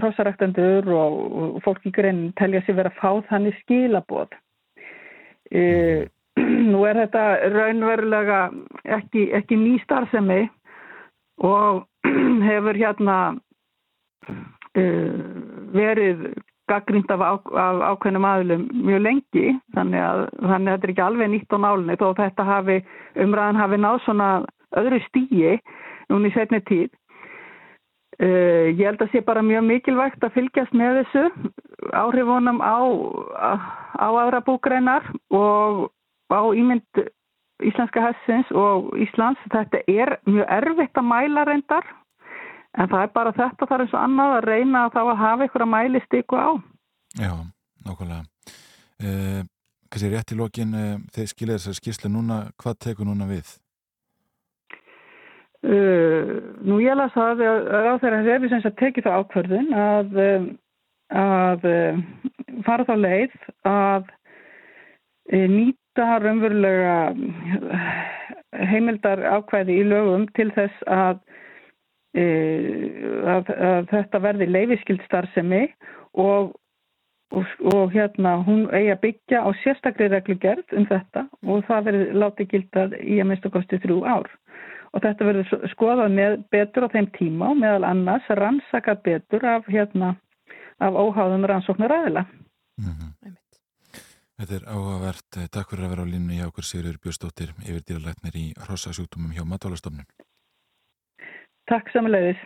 hrósaræktandur og, og fólk í grein telja sér verið að fá þannig skilaboð. E, nú er þetta raunverulega ekki, ekki ný starfsemi og hefur hérna verið gaggrínt af, á, af ákveðnum aðlum mjög lengi þannig að, þannig að þetta er ekki alveg nýtt á nálinni þó þetta hafi, umræðan hafi náð svona öðru stíi núni í setni tíð. Uh, ég held að sé bara mjög mikilvægt að fylgjast með þessu áhrifunum á, á aðra búgreinar og á ímynd íslenska hessins og Íslands. Þetta er mjög erfitt að mæla reyndar En það er bara þetta þar eins og annað að reyna að þá að hafa ykkur að mæli stíku á. Já, nákvæmlega. Eh, Kanski rétt í lokin, eh, þeir skilja þessar skýrslu núna, hvað tekur núna við? Uh, nú ég las að á þeirra hefur sem sagt tekið það ákvörðin að, að fara þá leið að nýta raunverulega heimildar ákvæði í lögum til þess að að, að þetta verði leifiskild starfsemi og, og, og hérna hún eigi að byggja á sérstakri reglugerð um þetta og það verði látið gildað í að mista kosti þrjú ár og þetta verður skoðað með betur á þeim tíma og meðal annars rannsaka betur af, hérna, af óháðum rannsóknar aðila. Mm -hmm. Þetta er áhugavert. Takk fyrir að vera á línu hjá okkur Sigurður Björnsdóttir yfir dýralæknir í Rossasjúktumum hjá Matvalastofnun. Takk samanlegis.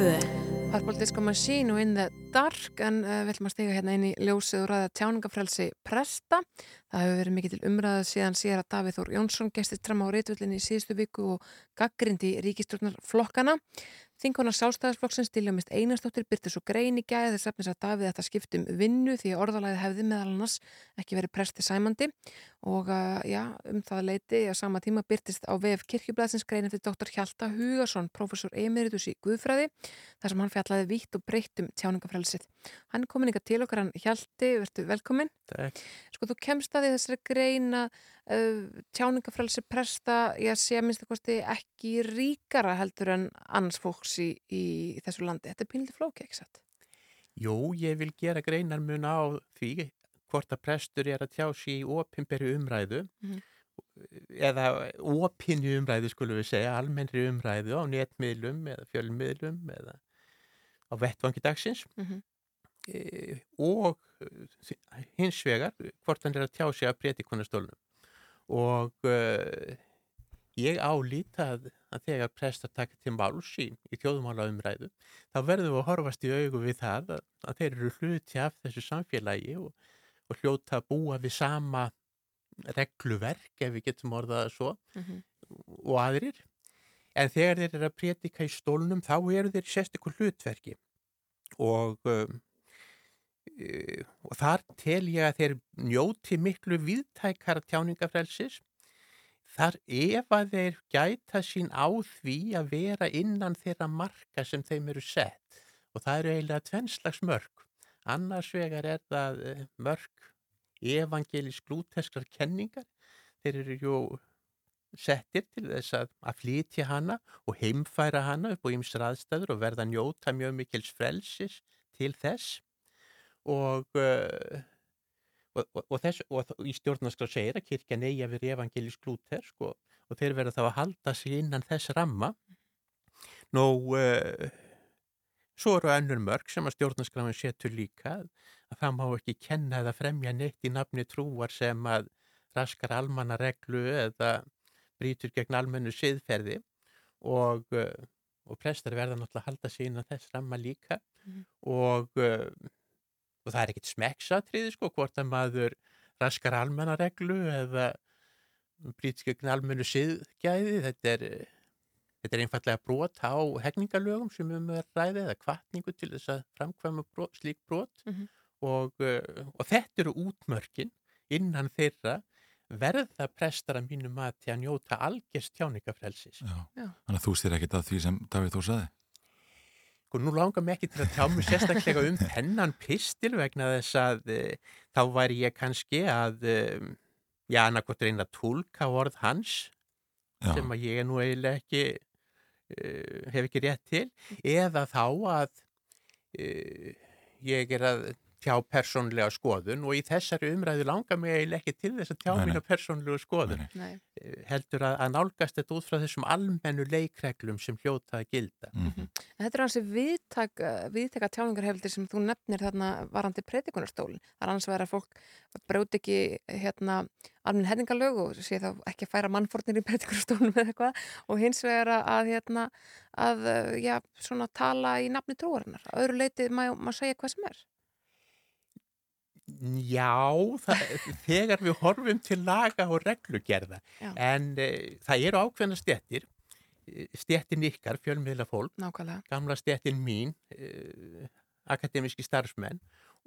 Rástfö. Purple Disco Machine og In the Dark en uh, við ætlum að stiga hérna inn í ljósið og ræða tjáningafrelsi presta. Það hefur verið mikið til umræðu síðan síðar að Davíð Þór Jónsson gestist fram á reytvöldinni í síðustu viku og gaggrindi ríkistjórnarflokkana. Þingonar sjálfstæðarsflokksins Diljamist Einarstóttir byrti svo grein í gæði þess efnis að Davíð þetta skiptum vinnu því að orðalæði hefði meðal annars ekki verið presti sæmandi og uh, já, um það leiti á sama tíma byrtist á VF kirkjublaðsins grein eftir dr. Hjalta Hugarsson, professor emeritus í Guðfræði, þar sem hann fjallaði vítt og breytt um tjáningafrelsið. Hann er komin ykkar til okkar, hann Hjalti, verður velkomin. Takk. Sko, þú kemst að því þessari greina uh, tjáningafrelsi presta, ég sé að minnst að kosti ekki ríkara heldur en annars fólks í, í þessu landi. Þetta er pínlítið flóki, ekki satt? Jú, ég vil gera greinar mun á því hvort að prestur er að tjá sér í opinberi umræðu Mhm. eða opinni umræðu skulum við segja, almennri umræðu á netmiðlum eða fjölmiðlum eða á vettvangi dagsins Mhm. e, og e, hins vegar hvort hann er að tjá sér að predikunastólnum og e, ég álít að, að þegar prestar taka til máls í, í þjóðmála umræðu þá verðum við að horfast í augu við það að, að þeir eru hluti af þessu samfélagi og, og hljóta að búa við sama regluverk ef við getum orðað það svo Mhm. og aðrir en þegar þeir eru að predika í stólnum þá eru þeir sérstaklega hlutverki. Og um, uh, og þar tel ég að þeir njóti miklu viðtækara tjáningafrelsis þar ef að þeir gæta sín á því að vera innan þeirra marka sem þeim eru sett. Og það eru eiginlega tvennslags mörg annars vegar er það eh, mörg evangelísk lúteskrar kenningar. Þeir eru jú settir til þess að, að flytja hana og heimfæra hana upp á ýmsar aðstæður og verða njóta mjög mikils frelsis til þess. Og, uh, og, og, og, þess, í stjórnarskrá segir að kirkjan eigi að vera evangelísk lútersk og, og þeir verða þá að halda sig innan þess ramma. Nú uh, svo eru önnur mörg sem að stjórnarskráin setur líka að það má ekki kenna eða fremja neitt í nafni trúar sem að raskar almanna reglu eða brýtur gegn almennu siðferði og, uh, og prestar verða náttúrulega að halda sig innan þess ramma líka Mhm. og, uh, og það er ekkit smekksatriði sko hvort að maður raskar almenna reglu eða brýtur gegn almennu siðgæði þetta er, þetta er einfallega brot á hegningalögum sem við verið að ræða eða kvartningu til þess að framkvæma brot, slík brot Mhm. og, uh, og þetta eru útmörkin innan þeirra verða prestar að mínu mati að njóta algjörst tjáningafrelsis. Já. Já. Þannig að þú styrir ekkit að því sem Davíð Þór saði. Sko nú langar mér ekki til að tjá mig sérstaklega um þennan pistil vegna þess að e, þá væri ég kannski að, e, já, annarkot reyna að tólka orð hans Já. sem að ég er nú eiginlega ekki, e, hef ekki rétt til, eða þá að e, ég er að tjá persónlega skoðun og í þessari umræðu langar mig eiginlega ekki til þess að tjá mína persónlega skoðun. Nei. Eh, heldur að, að nálgast þetta út frá þessum almennu leikreglum sem hljóta að gilda. Mhm. En Þetta er hansi viðtak, viðtaka tjáningarhefildir sem þú nefnir þarna varandi predikunarstólin. Það er vegar að fólk brjóti ekki hérna almenn henningalög og sé þá ekki að færa mannfórnir í predikunarstólunum eða eitthvað og hins vegar að, hérna að, eh, já, svona tala í nafni trúarinnar. Öðru leiti má segja hvað sem er. Já, það, þegar við horfum til laga og reglugerða, Já. en e, það eru ákveðna stjettir, stjettin ykkar, fjölmiðla fólk, Nákvæmlega. gamla stjettin mín, e, akademiski starfsmenn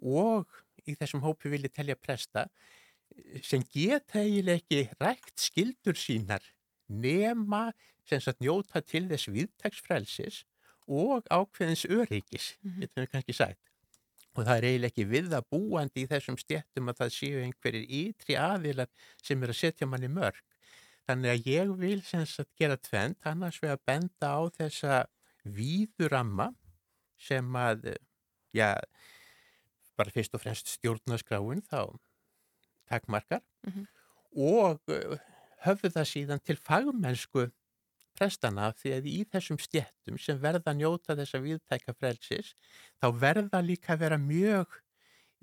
og í þessum hópi vil ég telja presta eh, sem geta eiginlega ekki rækt skildur sínar nema sem sagt njóta til þess viðtagsfrelsis og ákveðins öryggis, Mhm. getum við kannski sagt. Og það er eiginlega ekki við að búandi í þessum stjettum að það séu einhverjir ytri aðilar sem eru að setja manni mörg. Þannig að ég vil sem sagt gera tvend, annars við að benda á þessa víðuramma sem að, já, bara fyrst og fremst stjórnaskráin þá takmarkar Mhm. og uh, höfðu það síðan til fagmennsku prestana því að í þessum stjettum sem verða að njóta þessa viðtæka frelsis þá verða líka að vera mjög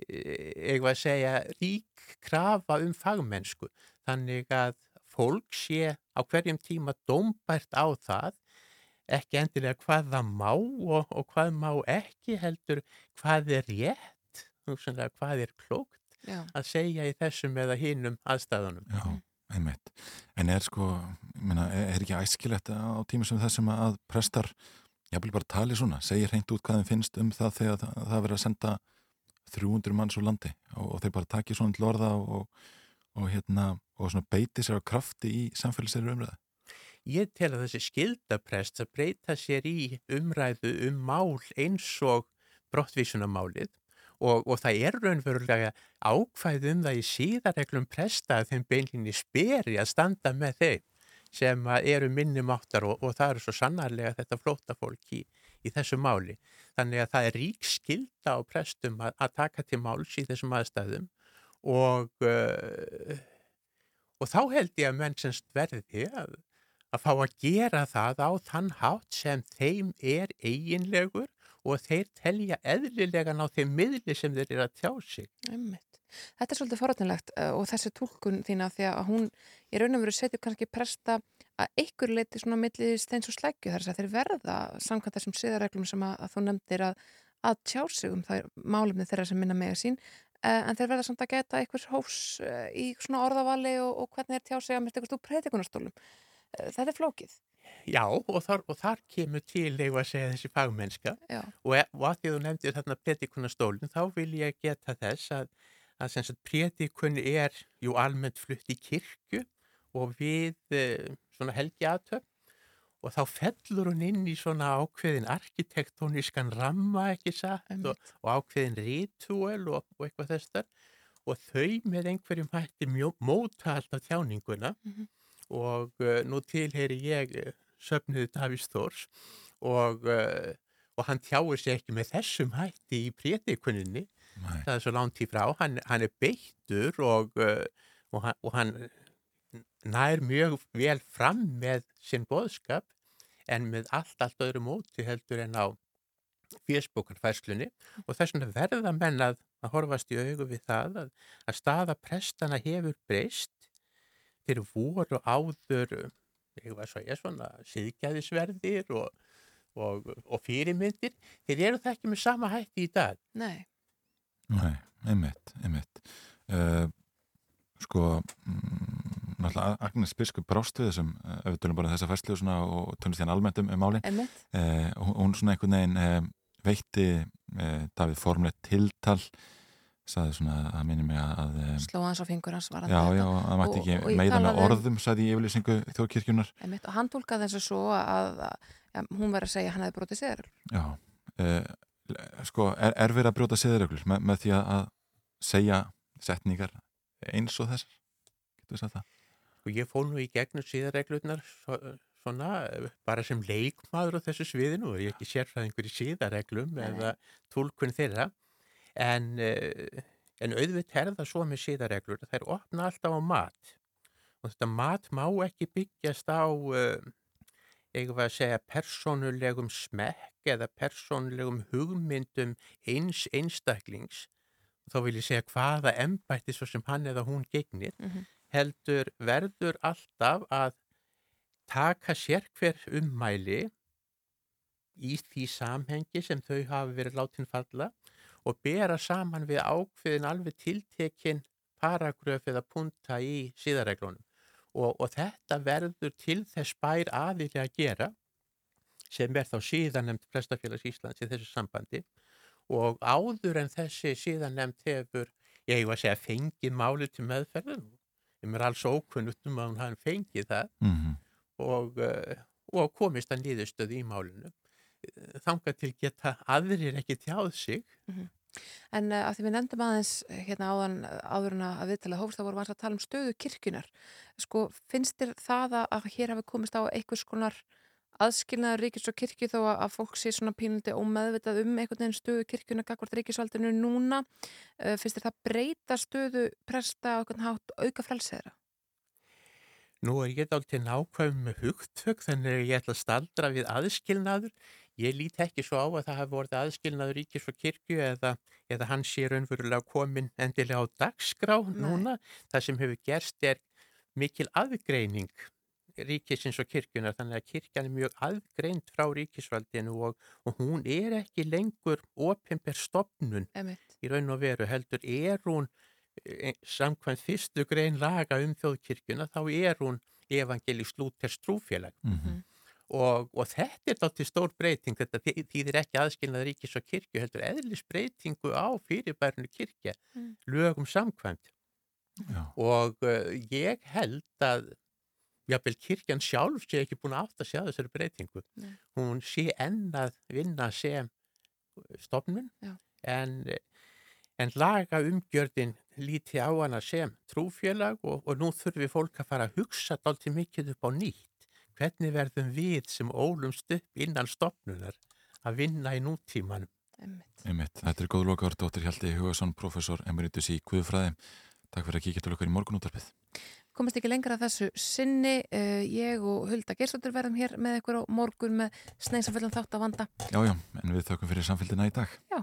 eitthvað að segja rík krafa um fagmennsku þannig að fólk sé á hverjum tíma dómbært á það ekki endilega hvað það má og, og hvað má ekki heldur hvað er rétt, hvað er klókt Já. að segja í þessum eða hinum aðstæðunum. Já, einmitt. En er sko, meina, er ekki æskilegt á tíma sem þessum að prestar, vil bara tala svona, segja hreint út hvað þeim finnst um það þegar það, það verið að senda 300 manns úr landi og, og þeir bara taki svona til orða og, og hérna, og beiti sér á krafti í samfélagsleiri umræði. Ég tel að þessi skildaprest að breyta sér í umræðu um mál eins og brottvísunamálið og, og það er raunverulega ákvæð um það í síðarreglum presta að þeim beinlinni speri að standa með þeim sem eru minnum áttar og, og það eru svo sannarlega þetta flóta fólk í, í þessu máli. Þannig að það er rík skilda á prestum að, að taka til máls í þessum aðstæðum og, uh, og þá held ég að menn semst verði að, að fá að gera það á þann hátt sem þeim er eiginlegur og þeir telja eðlilegan á þeim miðli sem þeir eru að tjá sig. Einmitt. Þetta er svolítið forrætnilegt og þessi tólkun þína því að hún í raun og veru setjur kannski presta að einhver leiti svona millið steins og slækju þar að þeir verða samkvæmt þessum siðareglum sem að, að þú nefndir að, að tjá sig um það málumni þeirra sem minna mega sín en þeir verða samt að geta einhvers hófs í svona orðavali og, og hvernig þeir tjá sig að mista einhvers úr preytikunarstólum. Þetta er flókið. Já, og þar, og þar kemur til, eigum að segja, þessi fagmennska. Og, e, og að því þú nefndir þarna predikunastólinn, þá vil ég geta þess að, að predikun er jú almennt flutt í kirkju og við e, svona helgi aðtöf og þá fellur hún inn í svona ákveðin arkitektónískan ramma, ekki satt, og, og ákveðin ritual og, og eitthvað þess þar. Og þau með einhverjum hætti móta alltaf tjáninguna Mm -hmm. Og uh, nú tilheyri ég uh, söfnuði Davís Þórs og, uh, og hann tjáir sér ekki með þessum hætti í prétikuninni það er svo langt í frá, hann, hann er beittur og, og, hann, og hann nær mjög vel fram með sinn boðskap en með allt, allt öðru móti heldur en á fjöspókarfæslunni og þess vegna verða menn að, að horfast í augu við það að, að staða prestana hefur breyst þeir voru áður ég var svo ég svona síðgæðisverðir og, og, og fyrirmyndir. Þeir eru það ekki með sama hætti í dag. Nei. Nei, einmitt, einmitt. Uh, sko mm, náttúrulega Agnes Biskup brást við þessum ef við tölum bara um þessa færslu og tölumst hérna almennt um, um máli uh, hún svona einhvern veginn uh, veitti Davíð formlegt tiltal saði svona að minni mig að sló hans á fingur hans var já, já, að maður ekki og, meða með orðum saði í yfirlýsingu þjóðkirkjunar einmitt, og hann tólkaði þess að svo að, að ja, hún verið að segja að hann hefði brotið séður já, sko er, er verið að brjóta séðurreglur með, með því að segja setningar eins og þessar? Getur við sagt það? Sko ég fóð nú í gegnum síðarreglurnar svona bara sem leikmaður á þessu sviðinu og ég er ekki sérfæðingur í síðarreglum eða tólkun þeirra en, en auðvitað er það svo með síðarreglur þær opna alltaf á mat. Og þetta mat má ekki byggjast á eigum við að segja persónulegum smekk eða persónulegum hugmyndum eins einstaklings. Þá vil ég segja hvaða embætti svo sem hann eða hún gegnir mm -hmm. heldur verður alltaf að taka sér hver ummæli í því samhengi sem þau hafa verið látin falla og bera saman við ákveðin alveg tiltekin paragröf eða punta í síðarreglunum og, og þetta verður til þess bær aðilega að gera sem er þá síðanemt Prestafélags Íslands í þessu sambandi og áður en þessi síðan nefnd hefur, ég hef að segja, fengið máli til meðferðin. Ég mér alls ókunnugt um að hafi fengið það mm -hmm. og, og komist að nýðustöðu í málinu. Þanga til geta aðrir ekki tjáð sig. Mm -hmm. En uh, að því við nefndum aðeins hérna áðan áðurna að viðtala hófst þá vorum við að tala um stöðu kirkunar. Sko finnst þér það að, hér hafi komist á einhvers konar aðskilnaður ríkis og kirkju þó að fólk sé svona pínandi ómeðvitað um einhvern veginn stöðu kirkjuna gagvart ríkisvaldinu núna uh, finnst þér það breyta stöðu presta á einhvern hátt auka frelseðra? Nú er ég alltaf nákvæm með hugtök þannig að ég ætla að staldra við aðskilnaður ég líti ekki svo á að það hafi vorið aðskilnaður ríkis og kirkju eða, eða hann sé raunverulega komin endilega á dagskrá núna það sem hefur gerst er mikil aðgreining ríkisins og kirkjunar þannig að kirkjan er mjög aðgreind frá ríkisvaldinu og, og hún er ekki lengur opimber stopnun Einmitt. í raun og veru heldur er hún eh, samkvæmt fyrstu grein laga um þjóðkirkjuna þá er hún evangelist lúters trúfélag Mhm. Og, og þetta er þátti stór breyting þetta þý- þýðir ekki aðskilnað ríkis og kirkju heldur eðlis breytingu á fyrirbærinu kirkja Mm. lögum samkvæmt Já. og uh, ég held að jafnvel kirkjan sjálf sé ekki búin að átt að sjá þessari breytingu Nei. hún sé enn að vinna sem stofnun en, en laga umgjörðin líti á hana sem trúfélag og, og nú þurfi fólk að fara að hugsa dálítið mikið upp á nýtt hvernig verðum við sem ólumst upp innan stofnunar að vinna í nútímanum Einmitt. Þetta er góð lokaður, Dóttir Hjalti Hugason, professor emeritus í Guðfræði. Takk fyrir að kíkja til okkar í morgunútarpið. komast ekki lengra að þessu sinni uh, ég og Hulda Gerstóttir verðum hér með ykkur á morgun með sneinsaföldan þátt að vanda Já, já, en við þökkum fyrir samfélgina í dag. Já.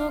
Nú